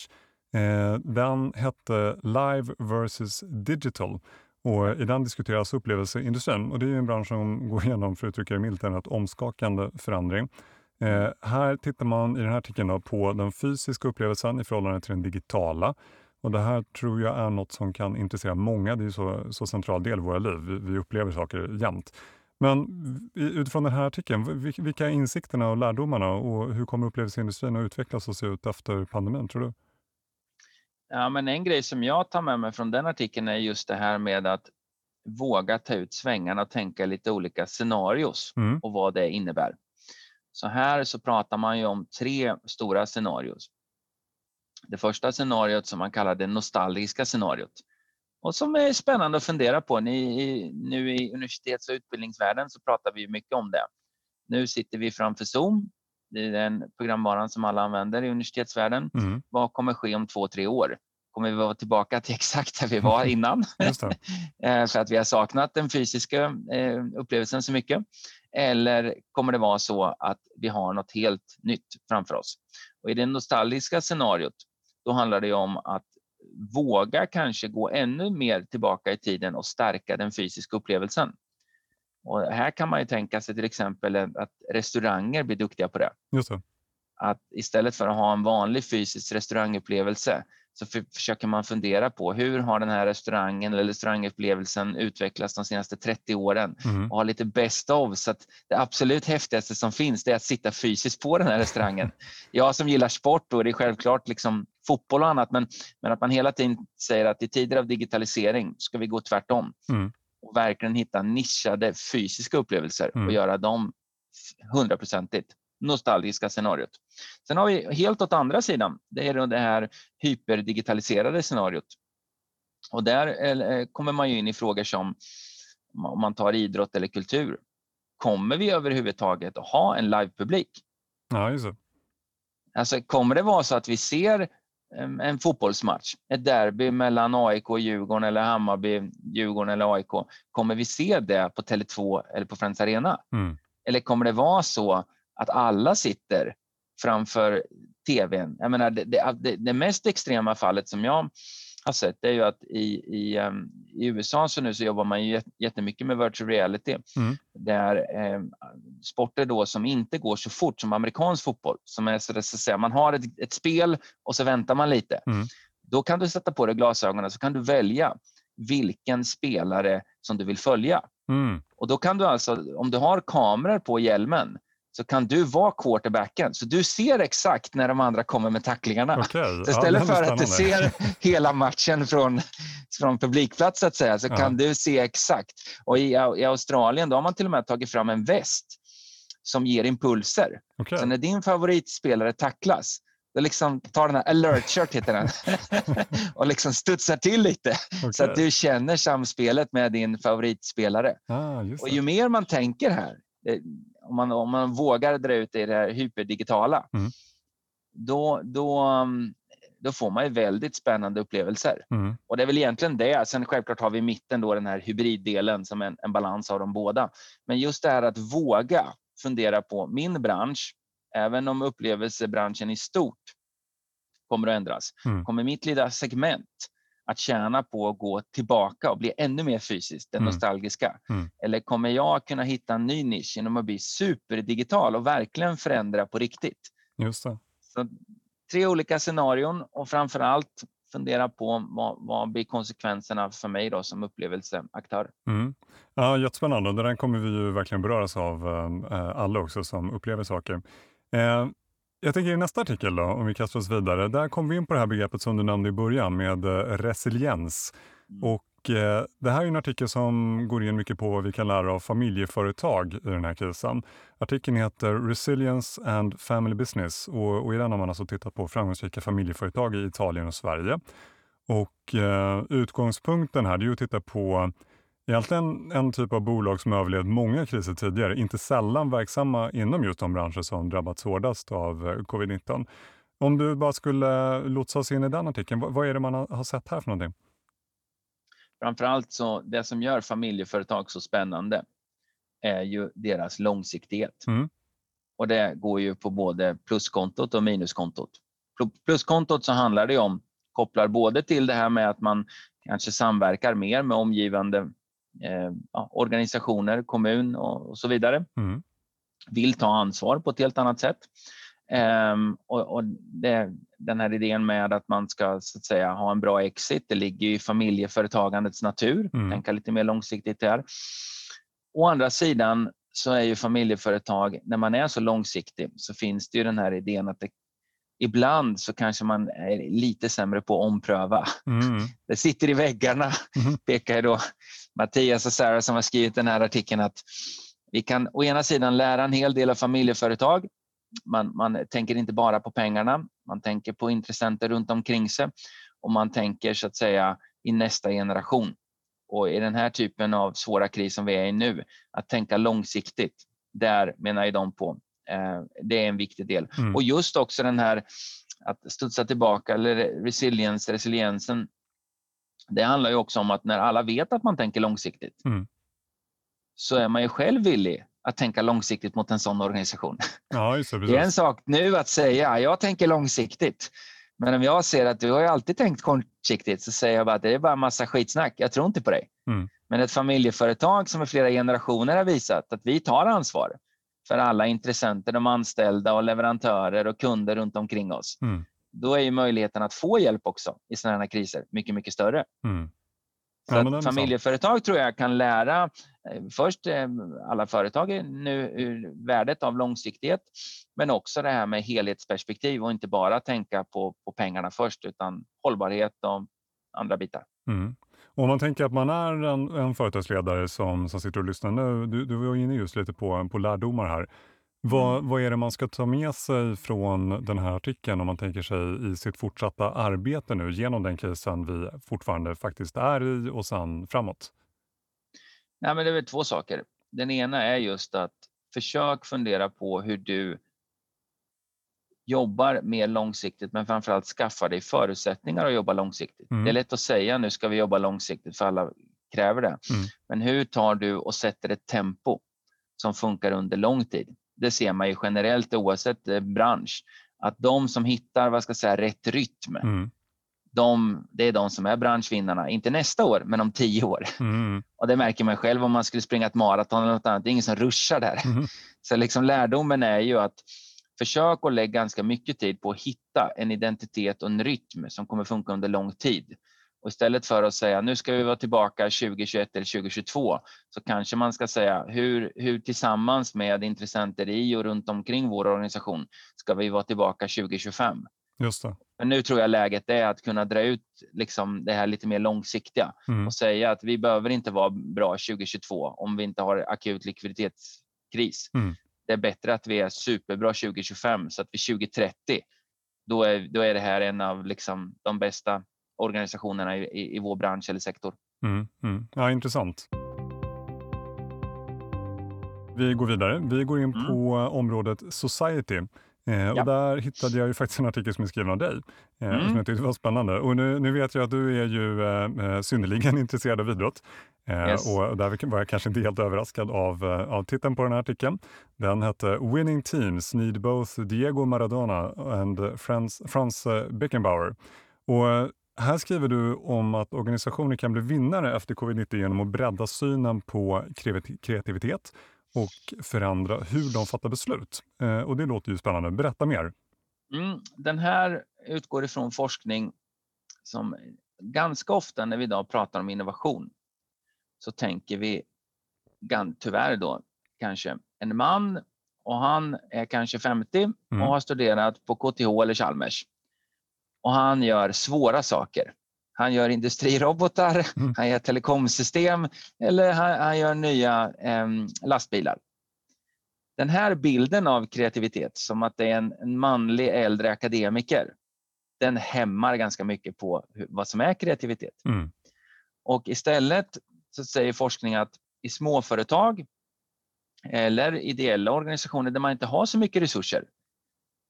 eh, den hette Live versus Digital. Och I den diskuteras upplevelseindustrin och det är en bransch som går igenom, för att uttrycka det milt, en rätt omskakande förändring. Eh, här tittar man i den här artikeln då på den fysiska upplevelsen i förhållande till den digitala. Och Det här tror jag är något som kan intressera många. Det är ju så, så central del i våra liv. Vi, vi upplever saker jämt. Men utifrån den här artikeln, vil- vilka är insikterna och lärdomarna och hur kommer upplevelseindustrin att utvecklas och se ut efter pandemin, tror du? Ja, men en grej som jag tar med mig från den artikeln är just det här med att våga ta ut svängarna och tänka lite olika scenarios Mm. och vad det innebär. Så här så pratar man ju om tre stora scenarios. Det första scenariot som man kallar det nostalgiska scenariot och som är spännande att fundera på. Ni, nu i universitets och utbildningsvärlden så pratar vi mycket om det. Nu sitter vi framför Zoom. Det är den programvaran som alla använder i universitetsvärlden. Mm. Vad kommer ske om två, tre år? Kommer vi vara tillbaka till exakt där vi var innan? Eh, för att vi har saknat den fysiska eh, upplevelsen så mycket? Eller kommer det vara så att vi har något helt nytt framför oss? Och I det nostalgiska scenariot, då handlar det om att våga kanske gå ännu mer tillbaka i tiden och stärka den fysiska upplevelsen. Och här kan man ju tänka sig till exempel att restauranger blir duktiga på det Just det. att istället för att ha en vanlig fysisk restaurangupplevelse så för, försöker man fundera på hur har den här restaurangen eller restaurangupplevelsen utvecklats de senaste 30 åren Mm. och ha lite best of så att det absolut häftigaste som finns det är att sitta fysiskt på den här restaurangen. Jag som gillar sport då är det självklart liksom fotboll och annat men, men att man hela tiden säger att i tider av digitalisering ska vi gå tvärtom Mm. Och verkligen hitta nischade fysiska upplevelser Mm. och göra dem hundraprocentigt nostalgiska scenariot. Sen har vi helt åt andra sidan, det är det här hyperdigitaliserade scenariot. Och där eh, kommer man ju in i frågor som om man tar idrott eller kultur. Kommer vi överhuvudtaget att ha en livepublik? Ja, just det. Alltså, kommer det vara så att vi ser en fotbollsmatch, ett derby mellan AIK och Djurgården eller Hammarby, Djurgården eller AIK. Kommer vi se det på Tele2 eller på Friends Arena? Mm. Eller kommer det vara så att alla sitter framför tvn? Jag menar, det, det, det, det mest extrema fallet som jag har sett är ju att i, i, um, i USA så nu så jobbar man ju jättemycket med virtual reality. Mm. Där eh, sporter då som inte går så fort som amerikansk fotboll, som är så att säga, man har ett, ett spel och så väntar man lite. Mm. Då kan du sätta på dig glasögonen så kan du välja vilken spelare som du vill följa. Mm. Och då kan du alltså, om du har kameror på hjälmen, så kan du vara quarterbacken. Så du ser exakt när de andra kommer med tacklingarna. Okay. Istället ja, för att du ser hela matchen från, från publikplats så, att säga, så ja. kan du se exakt. Och i, i, Australien då har man till och med tagit fram en väst som ger impulser. Okay. Så när din favoritspelare tacklas, då liksom tar den här alert shirt heter den och liksom studsar till lite okay. så att du känner samspelet med din favoritspelare. Ah, och ju mer man tänker här, om man, om man vågar dra ut det i det här hyperdigitala, mm. då, då, mm, då får man ju väldigt spännande upplevelser. Mm. Och det är väl egentligen det. Sen självklart har vi i mitten då den här hybriddelen som en, en balans av de båda. Men just det här att våga fundera på min bransch, även om upplevelsebranschen i stort kommer att ändras, mm. kommer mitt lilla segment att tjäna på att gå tillbaka och bli ännu mer fysiskt, den mm. nostalgiska? Mm. Eller kommer jag kunna hitta en ny nisch genom att bli superdigital och verkligen förändra på riktigt? Just det. Så, tre olika scenarion och framför allt fundera på vad, vad blir konsekvenserna för mig då som upplevelseaktör. Mm. Ja, jättespännande. Det där kommer vi ju verkligen beröras av äh, alla också som upplever saker. Eh, jag tänker i nästa artikel då, om vi kastar oss vidare, där kommer vi in på det här begreppet som du nämnde i början med eh, resiliens. Mm. Och eh, det här är en artikel som går in mycket på vad vi kan lära av familjeföretag i den här krisen. Artikeln heter Resilience and Family Business och, och i den har man alltså tittat på framgångsrika familjeföretag i Italien och Sverige. Och eh, utgångspunkten här är att titta på Egentligen en typ av bolag som överlevt många kriser tidigare, inte sällan verksamma inom just de branscher som drabbats hårdast av eh, covid-19. Om du bara skulle lotsa oss in i den artikeln, vad är det man har sett här för någonting? Framförallt så det som gör familjeföretag så spännande är ju deras långsiktighet. Mm. Och det går ju på både pluskontot och minuskontot. Pluskontot så handlar det om, kopplar både till det här med att man kanske samverkar mer med omgivande ja, organisationer, kommun och, och så vidare. Mm. Vill ta ansvar på ett helt annat sätt. Um, och, och det, den här idén med att man ska så att säga, ha en bra exit, det ligger i familjeföretagandets natur. Mm. Tänka lite mer långsiktigt där. Å andra sidan så är ju familjeföretag, när man är så långsiktig, så finns det ju den här idén att det, ibland så kanske man är lite sämre på att ompröva. Mm. Det sitter i väggarna, mm. pekar då Mattias och Sarah som har skrivit den här artikeln att vi kan å ena sidan lära en hel del av familjeföretag. Man, man tänker inte bara på pengarna, man tänker på intressenter runt omkring sig och man tänker så att säga i nästa generation. Och i den här typen av svåra kris som vi är i nu, att tänka långsiktigt, där menar ju de på, eh, det är en viktig del. Mm. Och just också den här att studsa tillbaka, eller resilience, resiliensen, det handlar ju också om att när alla vet att man tänker långsiktigt mm. så är man ju själv villig att tänka långsiktigt mot en sån organisation. Ja, det, det, är en sak nu att säga jag tänker långsiktigt. Men om jag ser att du har ju alltid tänkt kortsiktigt så säger jag bara att det är bara massa skitsnack. Jag tror inte på dig. Mm. Men ett familjeföretag som i flera generationer har visat att vi tar ansvar för alla intressenter, de anställda och leverantörer och kunder runt omkring oss. Mm då är ju möjligheten att få hjälp också i sådana här kriser mycket, mycket större. Mm. Så ja, familjeföretag tror jag kan lära eh, först eh, alla företag nu värdet av långsiktighet, men också det här med helhetsperspektiv och inte bara tänka på, på pengarna först utan hållbarhet och andra bitar. Mm. Om man tänker att man är en, en företagsledare som, som sitter och lyssnar nu, du, du var inne just lite på, på lärdomar här. Vad, mm. vad är det man ska ta med sig från den här artikeln om man tänker sig i sitt fortsatta arbete nu genom den krisen vi fortfarande faktiskt är i och sen framåt? Nej, men det är väl två saker. Den ena är just att försök fundera på hur du jobbar mer långsiktigt men framförallt skaffa dig förutsättningar att jobba långsiktigt. Mm. Det är lätt att säga nu ska vi jobba långsiktigt för alla kräver det. Mm. Men hur tar du och sätter ett tempo som funkar under lång tid? Det ser man ju generellt oavsett eh, bransch, att de som hittar vad ska säga, rätt rytm, mm. de, det är de som är branschvinnarna, inte nästa år, men om tio år. Mm. Och det märker man själv om man skulle springa ett maraton eller något annat. Det är ingen som ruschar där. Mm. Så liksom lärdomen är ju att försök att lägga ganska mycket tid på att hitta en identitet och en rytm som kommer funka under lång tid. Och istället för att säga nu ska vi vara tillbaka 2021 eller 2022 så kanske man ska säga hur, hur tillsammans med intressenter i och runt omkring vår organisation ska vi vara tillbaka 2025. Just det. Men nu tror jag läget är att kunna dra ut liksom det här lite mer långsiktiga mm. och säga att vi behöver inte vara bra 2022 om vi inte har akut likviditetskris. Mm. Det är bättre att vi är superbra 2025 så att vi 2030 då är, då är det här en av liksom de bästa organisationerna i, i, i vår bransch eller sektor. Mm, mm. Ja, intressant. Vi går vidare. Vi går in mm. på området Society. Eh, ja. och där hittade jag ju faktiskt en artikel som är skriven av dig, eh, mm. som jag tyckte var spännande. Och nu, nu vet jag att du är ju eh, eh synnerligen intresserad av idrott. Eh, yes. Och där var jag kanske inte helt överraskad av, eh, av titeln på den här artikeln. Den hette “Winning teams need both Diego Maradona and Franz, Franz Beckenbauer”. Och här skriver du om att organisationer kan bli vinnare efter covid-19 genom att bredda synen på kreativitet och förändra hur de fattar beslut. Eh, och Det låter ju spännande. Berätta mer. Mm, den här utgår ifrån forskning som ganska ofta när vi idag pratar om innovation så tänker vi tyvärr då kanske en man och han är kanske 50 mm. och har studerat på KTH eller Chalmers. Och han gör svåra saker. Han gör industrirobotar, mm. han gör telekomsystem eller han, han gör nya eh, lastbilar. Den här bilden av kreativitet, som att det är en, en manlig äldre akademiker, den hämmar ganska mycket på hur, vad som är kreativitet. Mm. Och istället så säger forskning att i småföretag eller ideella organisationer där man inte har så mycket resurser,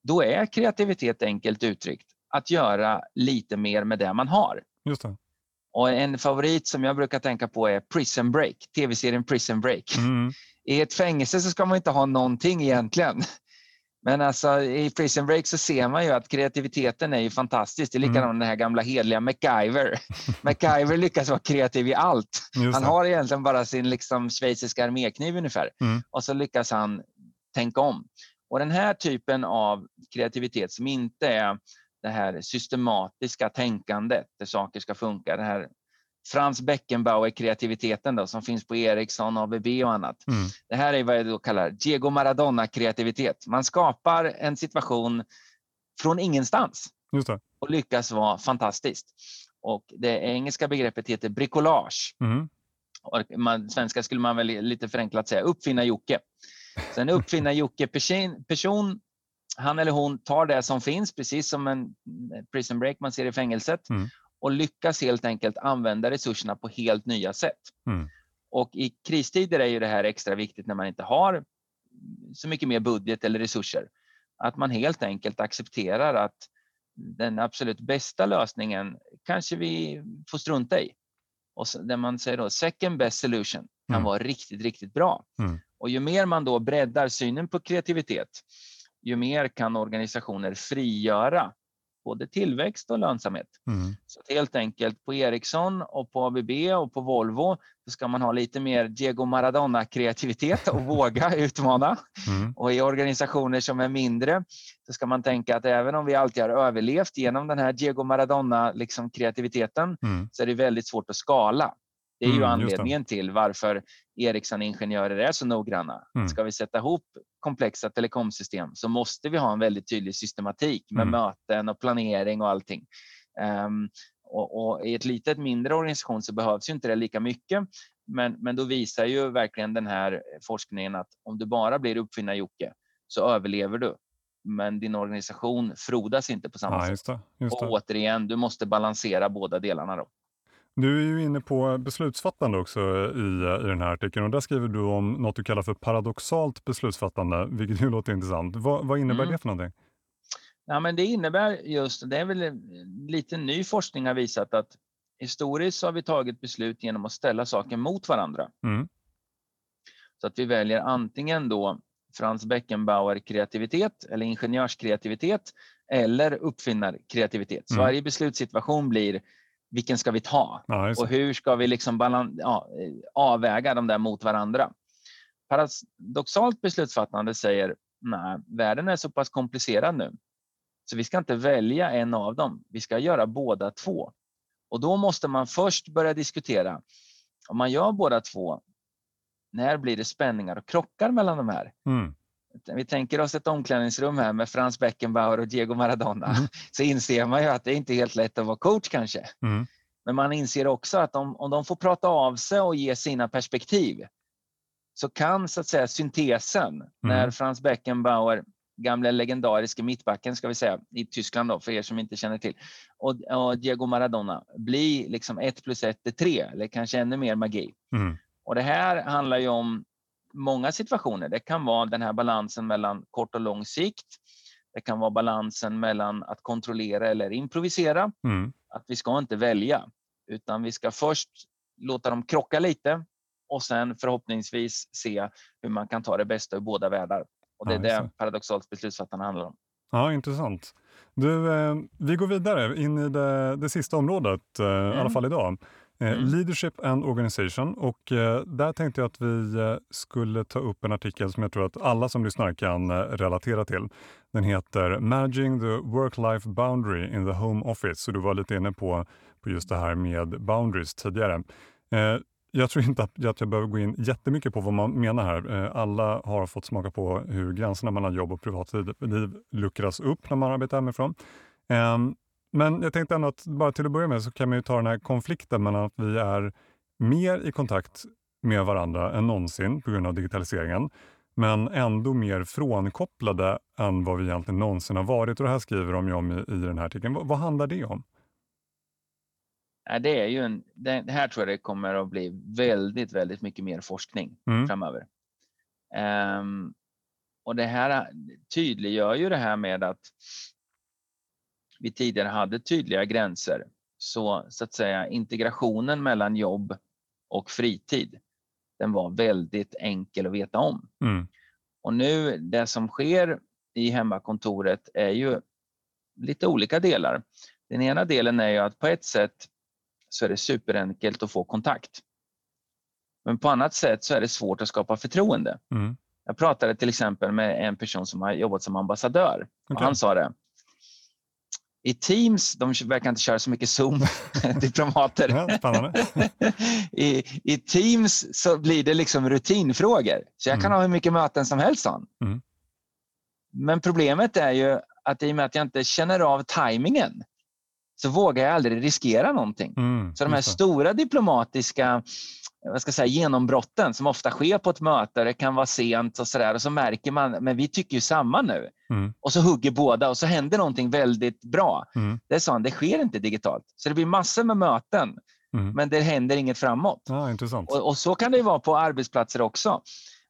då är kreativitet enkelt uttryckt att göra lite mer med det man har. Just det. Och en favorit som jag brukar tänka på är Prison Break, tv-serien Prison Break. Mm. I ett fängelse så ska man inte ha någonting egentligen. Men alltså, i Prison Break så ser man ju att kreativiteten är ju fantastisk. Det är likadant mm. den här gamla hedliga MacGyver. MacGyver lyckas vara kreativ i allt. Han har egentligen bara sin liksom, schweiziska armékniv ungefär. Mm. Och så lyckas han tänka om. Och den här typen av kreativitet som inte är det här systematiska tänkandet där saker ska funka. Det här Frans Beckenbauer-kreativiteten då, som finns på Ericsson, ABB och annat. Mm. Det här är vad jag då kallar Diego Maradona-kreativitet. Man skapar en situation från ingenstans och lyckas vara fantastiskt. Och det engelska begreppet heter bricolage. Mm. Och man, svenska skulle man väl lite förenklat säga uppfinna Jocke. Sen uppfinna Jocke person, person han eller hon tar det som finns, precis som en prison break man ser i fängelset, mm. och lyckas helt enkelt använda resurserna på helt nya sätt. Mm. Och i kristider är ju det här extra viktigt när man inte har så mycket mer budget eller resurser. Att man helt enkelt accepterar att den absolut bästa lösningen kanske vi får strunta i. Och där man säger då second best solution kan mm. vara riktigt, riktigt bra. Mm. Och ju mer man då breddar synen på kreativitet, ju mer kan organisationer frigöra både tillväxt och lönsamhet. Mm. Så helt enkelt på Ericsson och på ABB och på Volvo så ska man ha lite mer Diego Maradona-kreativitet och våga utmana. Mm. Och i organisationer som är mindre så ska man tänka att även om vi alltid har överlevt genom den här Diego Maradona-kreativiteten liksom mm. så är det väldigt svårt att skala. Det är ju mm, anledningen till varför Ericsson-ingenjörer är så noggranna. Mm. Ska vi sätta ihop komplexa telekomsystem så måste vi ha en väldigt tydlig systematik med mm. möten och planering och allting. Um, och, och, I ett litet mindre organisation så behövs ju inte det lika mycket. Men, men då visar ju verkligen den här forskningen att om du bara blir uppfinnar-Jocke så överlever du. Men din organisation frodas inte på samma ja, just det, just det. Och återigen, du måste balansera båda delarna. Då. Du är ju inne på beslutsfattande också i, i den här artikeln och där skriver du om något du kallar för paradoxalt beslutsfattande, vilket ju låter intressant. Vad, vad innebär mm. det för någonting? Ja, men det innebär just, det är väl lite ny forskning har visat att historiskt har vi tagit beslut genom att ställa saker mot varandra. Mm. Så att vi väljer antingen då Frans Beckenbauer-kreativitet eller ingenjörskreativitet eller uppfinnarkreativitet. Så Mm. varje beslutssituation blir vilken ska vi ta Ja, och hur ska vi liksom balan- ja, eh, avväga de där mot varandra. Paradoxalt beslutsfattande säger nej, världen är så pass komplicerad nu så vi ska inte välja en av dem. Vi ska göra båda två. Och då måste man först börja diskutera om man gör båda två, när blir det spänningar och krockar mellan de här? Mm. Vi tänker oss ett omklädningsrum här med Frans Beckenbauer och Diego Maradona. Mm. Så inser man ju att det är inte helt lätt att vara coach kanske. Mm. Men man inser också att om, om de får prata av sig och ge sina perspektiv så kan så att säga syntesen när Frans Beckenbauer, gamle legendariske mittbacken ska vi säga, i Tyskland då, för er som inte känner till, och, och Diego Maradona bli liksom ett plus ett är tre eller kanske ännu mer magi. Mm. Och det här handlar ju om många situationer. Det kan vara den här balansen mellan kort och lång sikt. Det kan vara balansen mellan att kontrollera eller improvisera. Mm. Att vi ska inte välja, utan vi ska först låta dem krocka lite och sen förhoppningsvis se hur man kan ta det bästa ur båda världar. Och det är Ja, det paradoxalt beslutsfattande handlar om. Ja, intressant. Du, eh, vi går vidare in i det, det sista området, eh, i alla Mm. fall idag. Eh, Mm. Leadership and Organization. Och eh, där tänkte jag att vi eh, skulle ta upp en artikel som jag tror att alla som lyssnar kan relatera till. Den heter Managing the Work-Life Boundary in the Home Office. Så du var lite inne på, på just det här med boundaries tidigare. Jag tror inte att, att jag behöver gå in jättemycket på vad man menar här. Alla har fått smaka på hur gränserna mellan jobb och privatliv liv luckras upp när man arbetar hemifrån. Men jag tänkte ändå att bara till att börja med så kan man ju ta den här konflikten mellan att vi är mer i kontakt med varandra än någonsin på grund av digitaliseringen men ändå mer frånkopplade än vad vi egentligen någonsin har varit. Och det här skriver de ju om i, i den här artikeln. Vad, vad handlar det om? Nej, Det, är ju en, det här tror jag det kommer att bli väldigt, väldigt mycket mer forskning Mm. framöver. Ehm, och det här tydliggör ju det här med att vi tidigare hade tydliga gränser. Så, så att säga integrationen mellan jobb och fritid, den var väldigt enkel att veta om. Mm. Och nu, det som sker i hemmakontoret är ju lite olika delar. Den ena delen är ju att på ett sätt så är det superenkelt att få kontakt. Men på annat sätt så är det svårt att skapa förtroende. Mm. Jag pratade till exempel med en person som har jobbat som ambassadör och Okej. han sa det. I Teams, de verkar inte köra så mycket Zoom, diplomater. Ja. I, I Teams så blir det liksom rutinfrågor. Så jag kan Mm. ha hur mycket möten som helst. Mm. Men problemet är ju att i och med att jag inte känner av tajmingen så vågar jag aldrig riskera någonting. Mm, Så de här stora diplomatiska vad ska säga, genombrotten som ofta sker på ett möte, det kan vara sent och sådär och så märker man, men vi tycker ju samma nu. Mm. Och så hugger båda och så händer någonting väldigt bra. Mm. Det sa han, det sker inte digitalt. Så det blir massor med möten, Mm. men det händer inget framåt. Ja, intressant. Och, och så kan det ju vara på arbetsplatser också.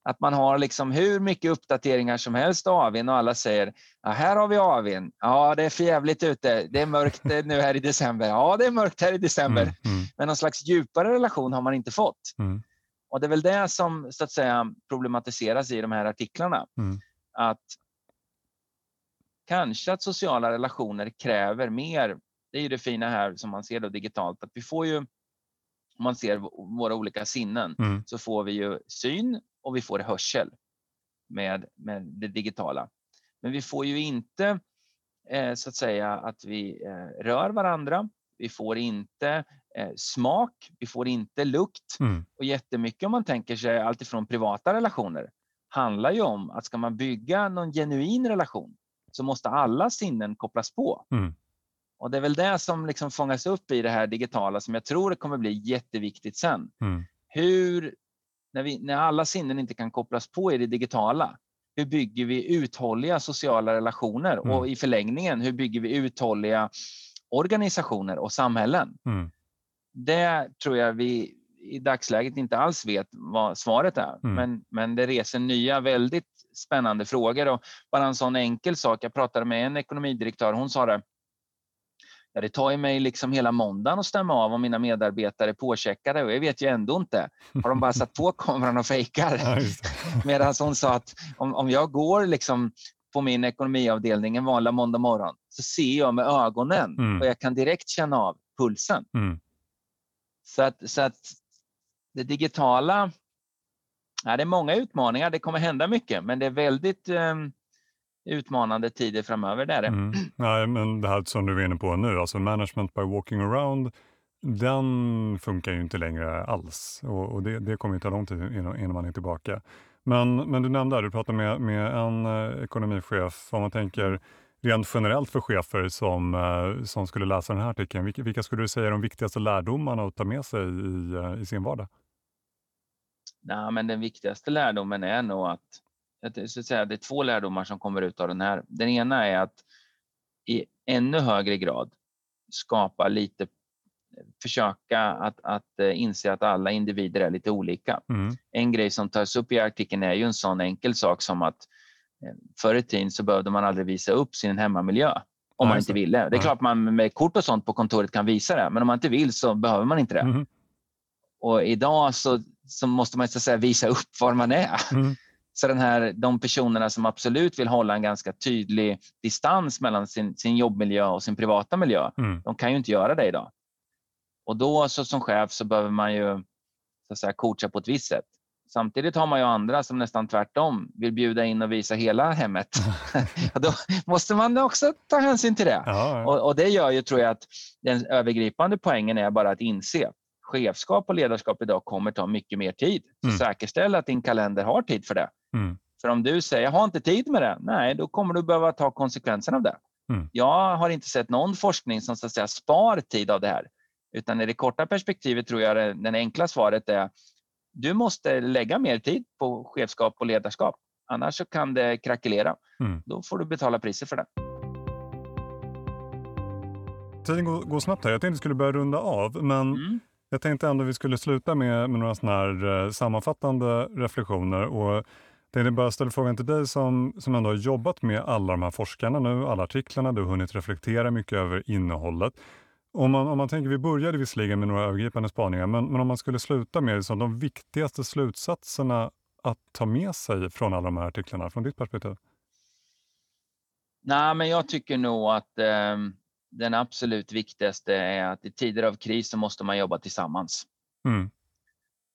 Att man har liksom hur mycket uppdateringar som helst av AWn och alla säger ja, här har vi AWn. Ja, det är för jävligt ute. Det är mörkt eh, nu här i december. Ja, det är mörkt här i december. Mm. Mm. Men någon slags djupare relation har man inte fått. Mm. Och det är väl det som så att säga problematiseras i de här artiklarna. Mm. Att kanske att sociala relationer kräver mer. Det är ju det fina här som man ser då digitalt, att vi får ju, om man ser våra olika sinnen, Mm. så får vi ju syn och vi får hörsel med, med det digitala. Men vi får ju inte eh, så att säga att vi eh, rör varandra. Vi får inte eh, smak, vi får inte lukt. Mm. Och jättemycket om man tänker sig alltifrån privata relationer handlar ju om att ska man bygga någon genuin relation så måste alla sinnen kopplas på. Mm. Och det är väl det som liksom fångas upp i det här digitala som jag tror det kommer bli jätteviktigt sen. Mm. Hur, när, vi, när alla sinnen inte kan kopplas på i det digitala, hur bygger vi uthålliga sociala relationer? Mm. Och i förlängningen, hur bygger vi uthålliga organisationer och samhällen? Mm. Det tror jag vi i dagsläget inte alls vet vad svaret är. Mm. Men, men det reser nya väldigt spännande frågor. Och bara en sån enkel sak. Jag pratade med en ekonomidirektör. Hon sa det. Ja, det tar ju mig liksom hela måndagen att stämma av om mina medarbetare är påcheckade och jag vet ju ändå inte. Har de bara satt på kameran och fejkar? Medan hon sa att om, om jag går liksom på min ekonomiavdelning en vanlig måndag morgon så ser jag med ögonen mm. och jag kan direkt känna av pulsen. Mm. Så, att, så att det digitala, ja, det är många utmaningar. Det kommer hända mycket, men det är väldigt um, utmanande tider framöver. Där. Mm. Nej, men det här som du är inne på nu, alltså management by walking around, den funkar ju inte längre alls och, och det, det kommer ju ta lång tid innan, innan man är tillbaka. Men, men du nämnde, du pratade med, med en eh, ekonomichef, om man tänker rent generellt för chefer som, eh, som skulle läsa den här artikeln, vilka, vilka skulle du säga är de viktigaste lärdomarna att ta med sig i, eh, i sin vardag? Nej, men den viktigaste lärdomen är nog att så att säga, det är två lärdomar som kommer ut av den här. Den ena är att i ännu högre grad skapa lite försöka att, att eh, inse att alla individer är lite olika. Mm. En grej som tas upp i artikeln är ju en sån enkel sak som att eh, förr i tiden så behövde man aldrig visa upp sin hemmamiljö om man inte ville. Det är klart man med kort och sånt på kontoret kan visa det, men om man inte vill så behöver man inte det. Mm. Och idag så, så måste man så säga visa upp var man är. Mm. Så den här, de personerna som absolut vill hålla en ganska tydlig distans mellan sin, sin jobbmiljö och sin privata miljö, mm. de kan ju inte göra det idag. Och då så som chef så behöver man ju så att säga, coacha på ett visst sätt. Samtidigt har man ju andra som nästan tvärtom vill bjuda in och visa hela hemmet. då måste man också ta hänsyn till det. Ja. Och, och, det gör ju, tror jag, att den övergripande poängen är bara att inse chefskap och ledarskap idag kommer ta mycket mer tid. Så mm. säkerställ att din kalender har tid för det. Mm. För om du säger jag har inte tid med det, nej, då kommer du behöva ta konsekvensen av det. Mm. Jag har inte sett någon forskning som så att säga, spar tid av det här. Utan i det korta perspektivet tror jag det, det enkla svaret är du måste lägga mer tid på chefskap och ledarskap. Annars så kan det krackelera. Mm. Då får du betala priset för det. Tiden går, går snabbt här. Jag tänkte vi skulle börja runda av, men mm. jag tänkte ändå vi skulle sluta med, med några såna här eh, sammanfattande reflektioner. Och tänkte bara ställa frågan till dig som, som ändå har jobbat med alla de här forskarna nu, alla artiklarna. Du har hunnit reflektera mycket över innehållet. Om man, om man tänker, vi började visserligen med några övergripande spaningar, men, men om man skulle sluta med så de viktigaste slutsatserna att ta med sig från alla de här artiklarna, från ditt perspektiv? Nej, men jag tycker nog att eh, den absolut viktigaste är att i tider av kris så måste man jobba tillsammans. Mm.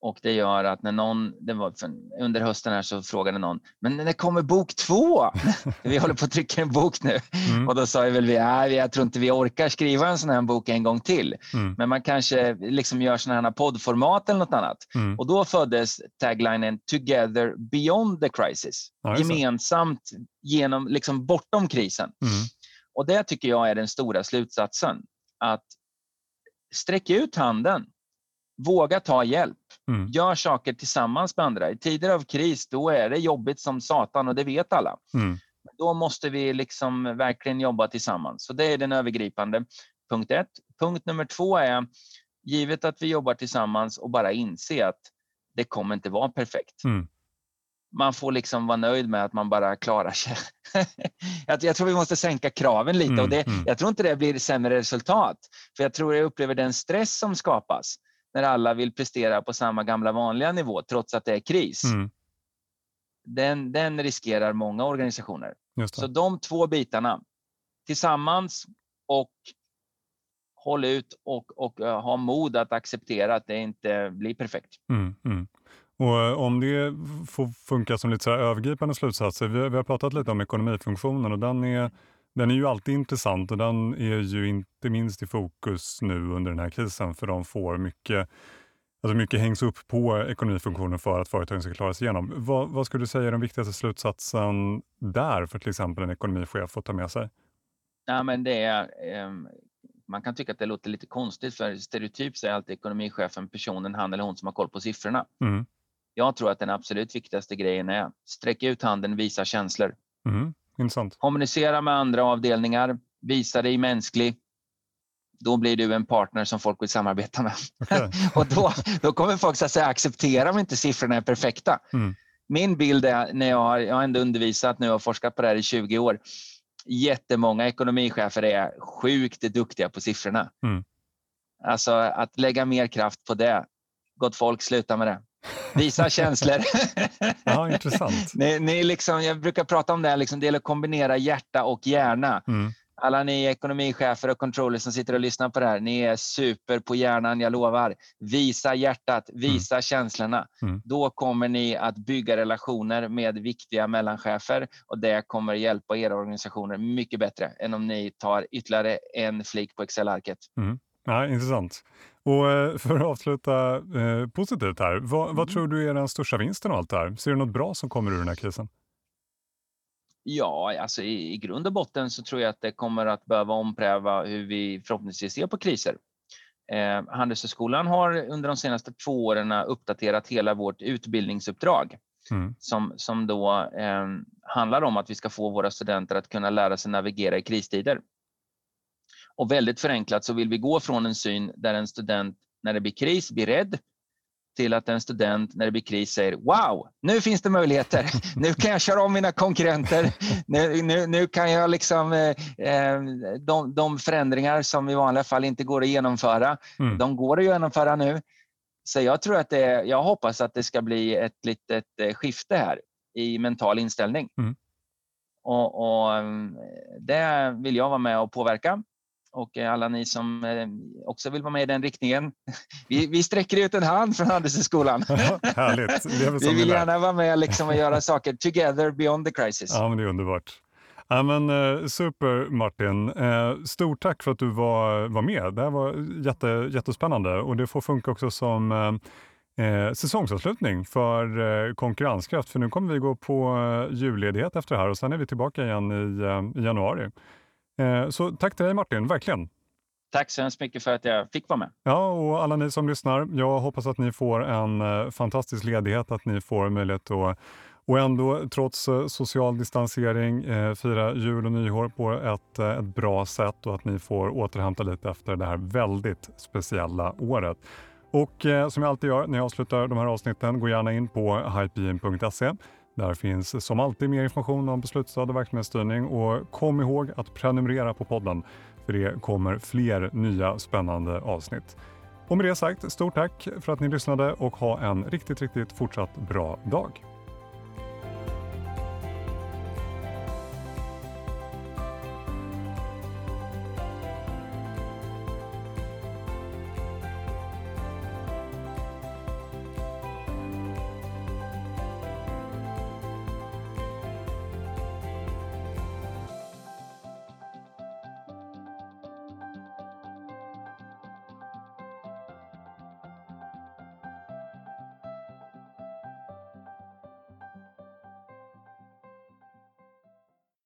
Och det gör att när någon, det var under hösten här så frågade någon, men när kommer bok två? vi håller på att trycka en bok nu. Mm. Och då sa jag väl vi, nej, jag tror inte vi orkar skriva en sån här bok en gång till. Mm. Men man kanske liksom gör såna här poddformat eller något annat. Mm. Och då föddes taglinen Together beyond the crisis. Ja, Gemensamt genom, liksom bortom krisen. Mm. Och det tycker jag är den stora slutsatsen. Att sträcka ut handen Våga ta hjälp. Mm. Gör saker tillsammans med andra. I tider av kris då är det jobbigt som satan och det vet alla. Mm. Då måste vi liksom verkligen jobba tillsammans. Så det är den övergripande punkt ett. Punkt nummer två är, givet att vi jobbar tillsammans och bara inse att det kommer inte vara perfekt. Mm. Man får liksom vara nöjd med att man bara klarar sig. jag tror vi måste sänka kraven lite och mm, det, mm. jag tror inte det blir sämre resultat. För jag tror jag upplever den stress som skapas när alla vill prestera på samma gamla vanliga nivå trots att det är kris. Mm. Den, den riskerar många organisationer. Så de två bitarna tillsammans och håll ut och, och uh, ha mod att acceptera att det inte blir perfekt. Mm, mm. Och om det får funka som lite så övergripande slutsatser, vi, vi, har pratat lite om ekonomifunktionen och den är den är ju alltid intressant och den är ju inte minst i fokus nu under den här krisen för de får mycket Alltså mycket hängs upp på ekonomifunktionen för att företagen ska klara sig igenom. Vad, vad skulle du säga är den viktigaste slutsatsen där för till exempel en ekonomichef att ta med sig? Ja, men det är, eh, man kan tycka att det låter lite konstigt för stereotyp säger alltid ekonomichefen personen, han eller hon som har koll på siffrorna. Mm. Jag tror att den absolut viktigaste grejen är sträcka ut handen, visa känslor. Mm. Intressant. Kommunicera med andra avdelningar, visa dig mänsklig. Då blir du en partner som folk vill samarbeta med. Okay. och då, då kommer folk så att säga, acceptera om inte siffrorna är perfekta. Mm. Min bild är, när jag har, jag har ändå undervisat nu och forskat på det här i 20 år. jättemånga ekonomichefer är sjukt duktiga på siffrorna. Mm. Alltså att lägga mer kraft på det. Gott folk, sluta med det. Visa känslor. ja, intressant. ni, ni liksom, jag brukar prata om det, här, liksom, det gäller att kombinera hjärta och hjärna. Mm. Alla ni ekonomichefer och controllers som sitter och lyssnar på det här, ni är super på hjärnan, jag lovar. Visa hjärtat, visa mm. känslorna. Mm. Då kommer ni att bygga relationer med viktiga mellanchefer och det kommer hjälpa era organisationer mycket bättre än om ni tar ytterligare en flik på Excel-arket. Mm. Ja, intressant. Och eh, för att avsluta eh, positivt här, vad, vad, mm. tror du är den största vinsten av allt det här? Ser du något bra som kommer ur den här krisen? Ja, alltså i, i grund och botten så tror jag att det kommer att behöva ompröva hur vi förhoppningsvis ser på kriser. Eh, Handelshögskolan har under de senaste två åren uppdaterat hela vårt utbildningsuppdrag mm. som, som då eh, handlar om att vi ska få våra studenter att kunna lära sig navigera i kristider. Och väldigt förenklat så vill vi gå från en syn där en student när det blir kris blir rädd till att en student när det blir kris säger wow, nu finns det möjligheter. Nu kan jag köra om mina konkurrenter. Nu, nu, nu kan jag liksom eh, eh, de, de, förändringar som i vanliga fall inte går att genomföra, mm. de går att genomföra nu. Så jag tror att det, jag hoppas att det ska bli ett litet eh, skifte här i mental inställning. Mm. Och, och, Det vill jag vara med och påverka och alla ni som eh, också vill vara med i den riktningen. Vi, vi sträcker ut en hand från Handelshögskolan. härligt. vi vill gärna vara med liksom och göra saker together beyond the crisis. Ja, men det är underbart. Ja, men, eh, super Martin, eh, stort tack för att du var, var med. Det här var jätte, jättespännande och det får funka också som eh, säsongsavslutning för eh, konkurrenskraft. För nu kommer vi gå på eh, julledighet efter det här och sen är vi tillbaka igen i, eh, i januari. Eh, så tack till dig Martin, verkligen. Tack så hemskt mycket för att jag fick vara med. Ja, och alla ni som lyssnar, jag hoppas att ni får en eh, fantastisk ledighet, att ni får möjlighet att och ändå, trots eh, social distansering, fira jul och nyår på ett, ett bra sätt och att ni får återhämta lite efter det här väldigt speciella året. Och som jag alltid gör när jag avslutar de här avsnitten, gå gärna in på hypein.se där finns som alltid mer information om beslutsstöd och verksamhetsstyrning och kom ihåg att prenumerera på podden för det kommer fler nya spännande avsnitt. Och med det sagt, stort tack för att ni lyssnade och ha en riktigt, riktigt fortsatt bra dag.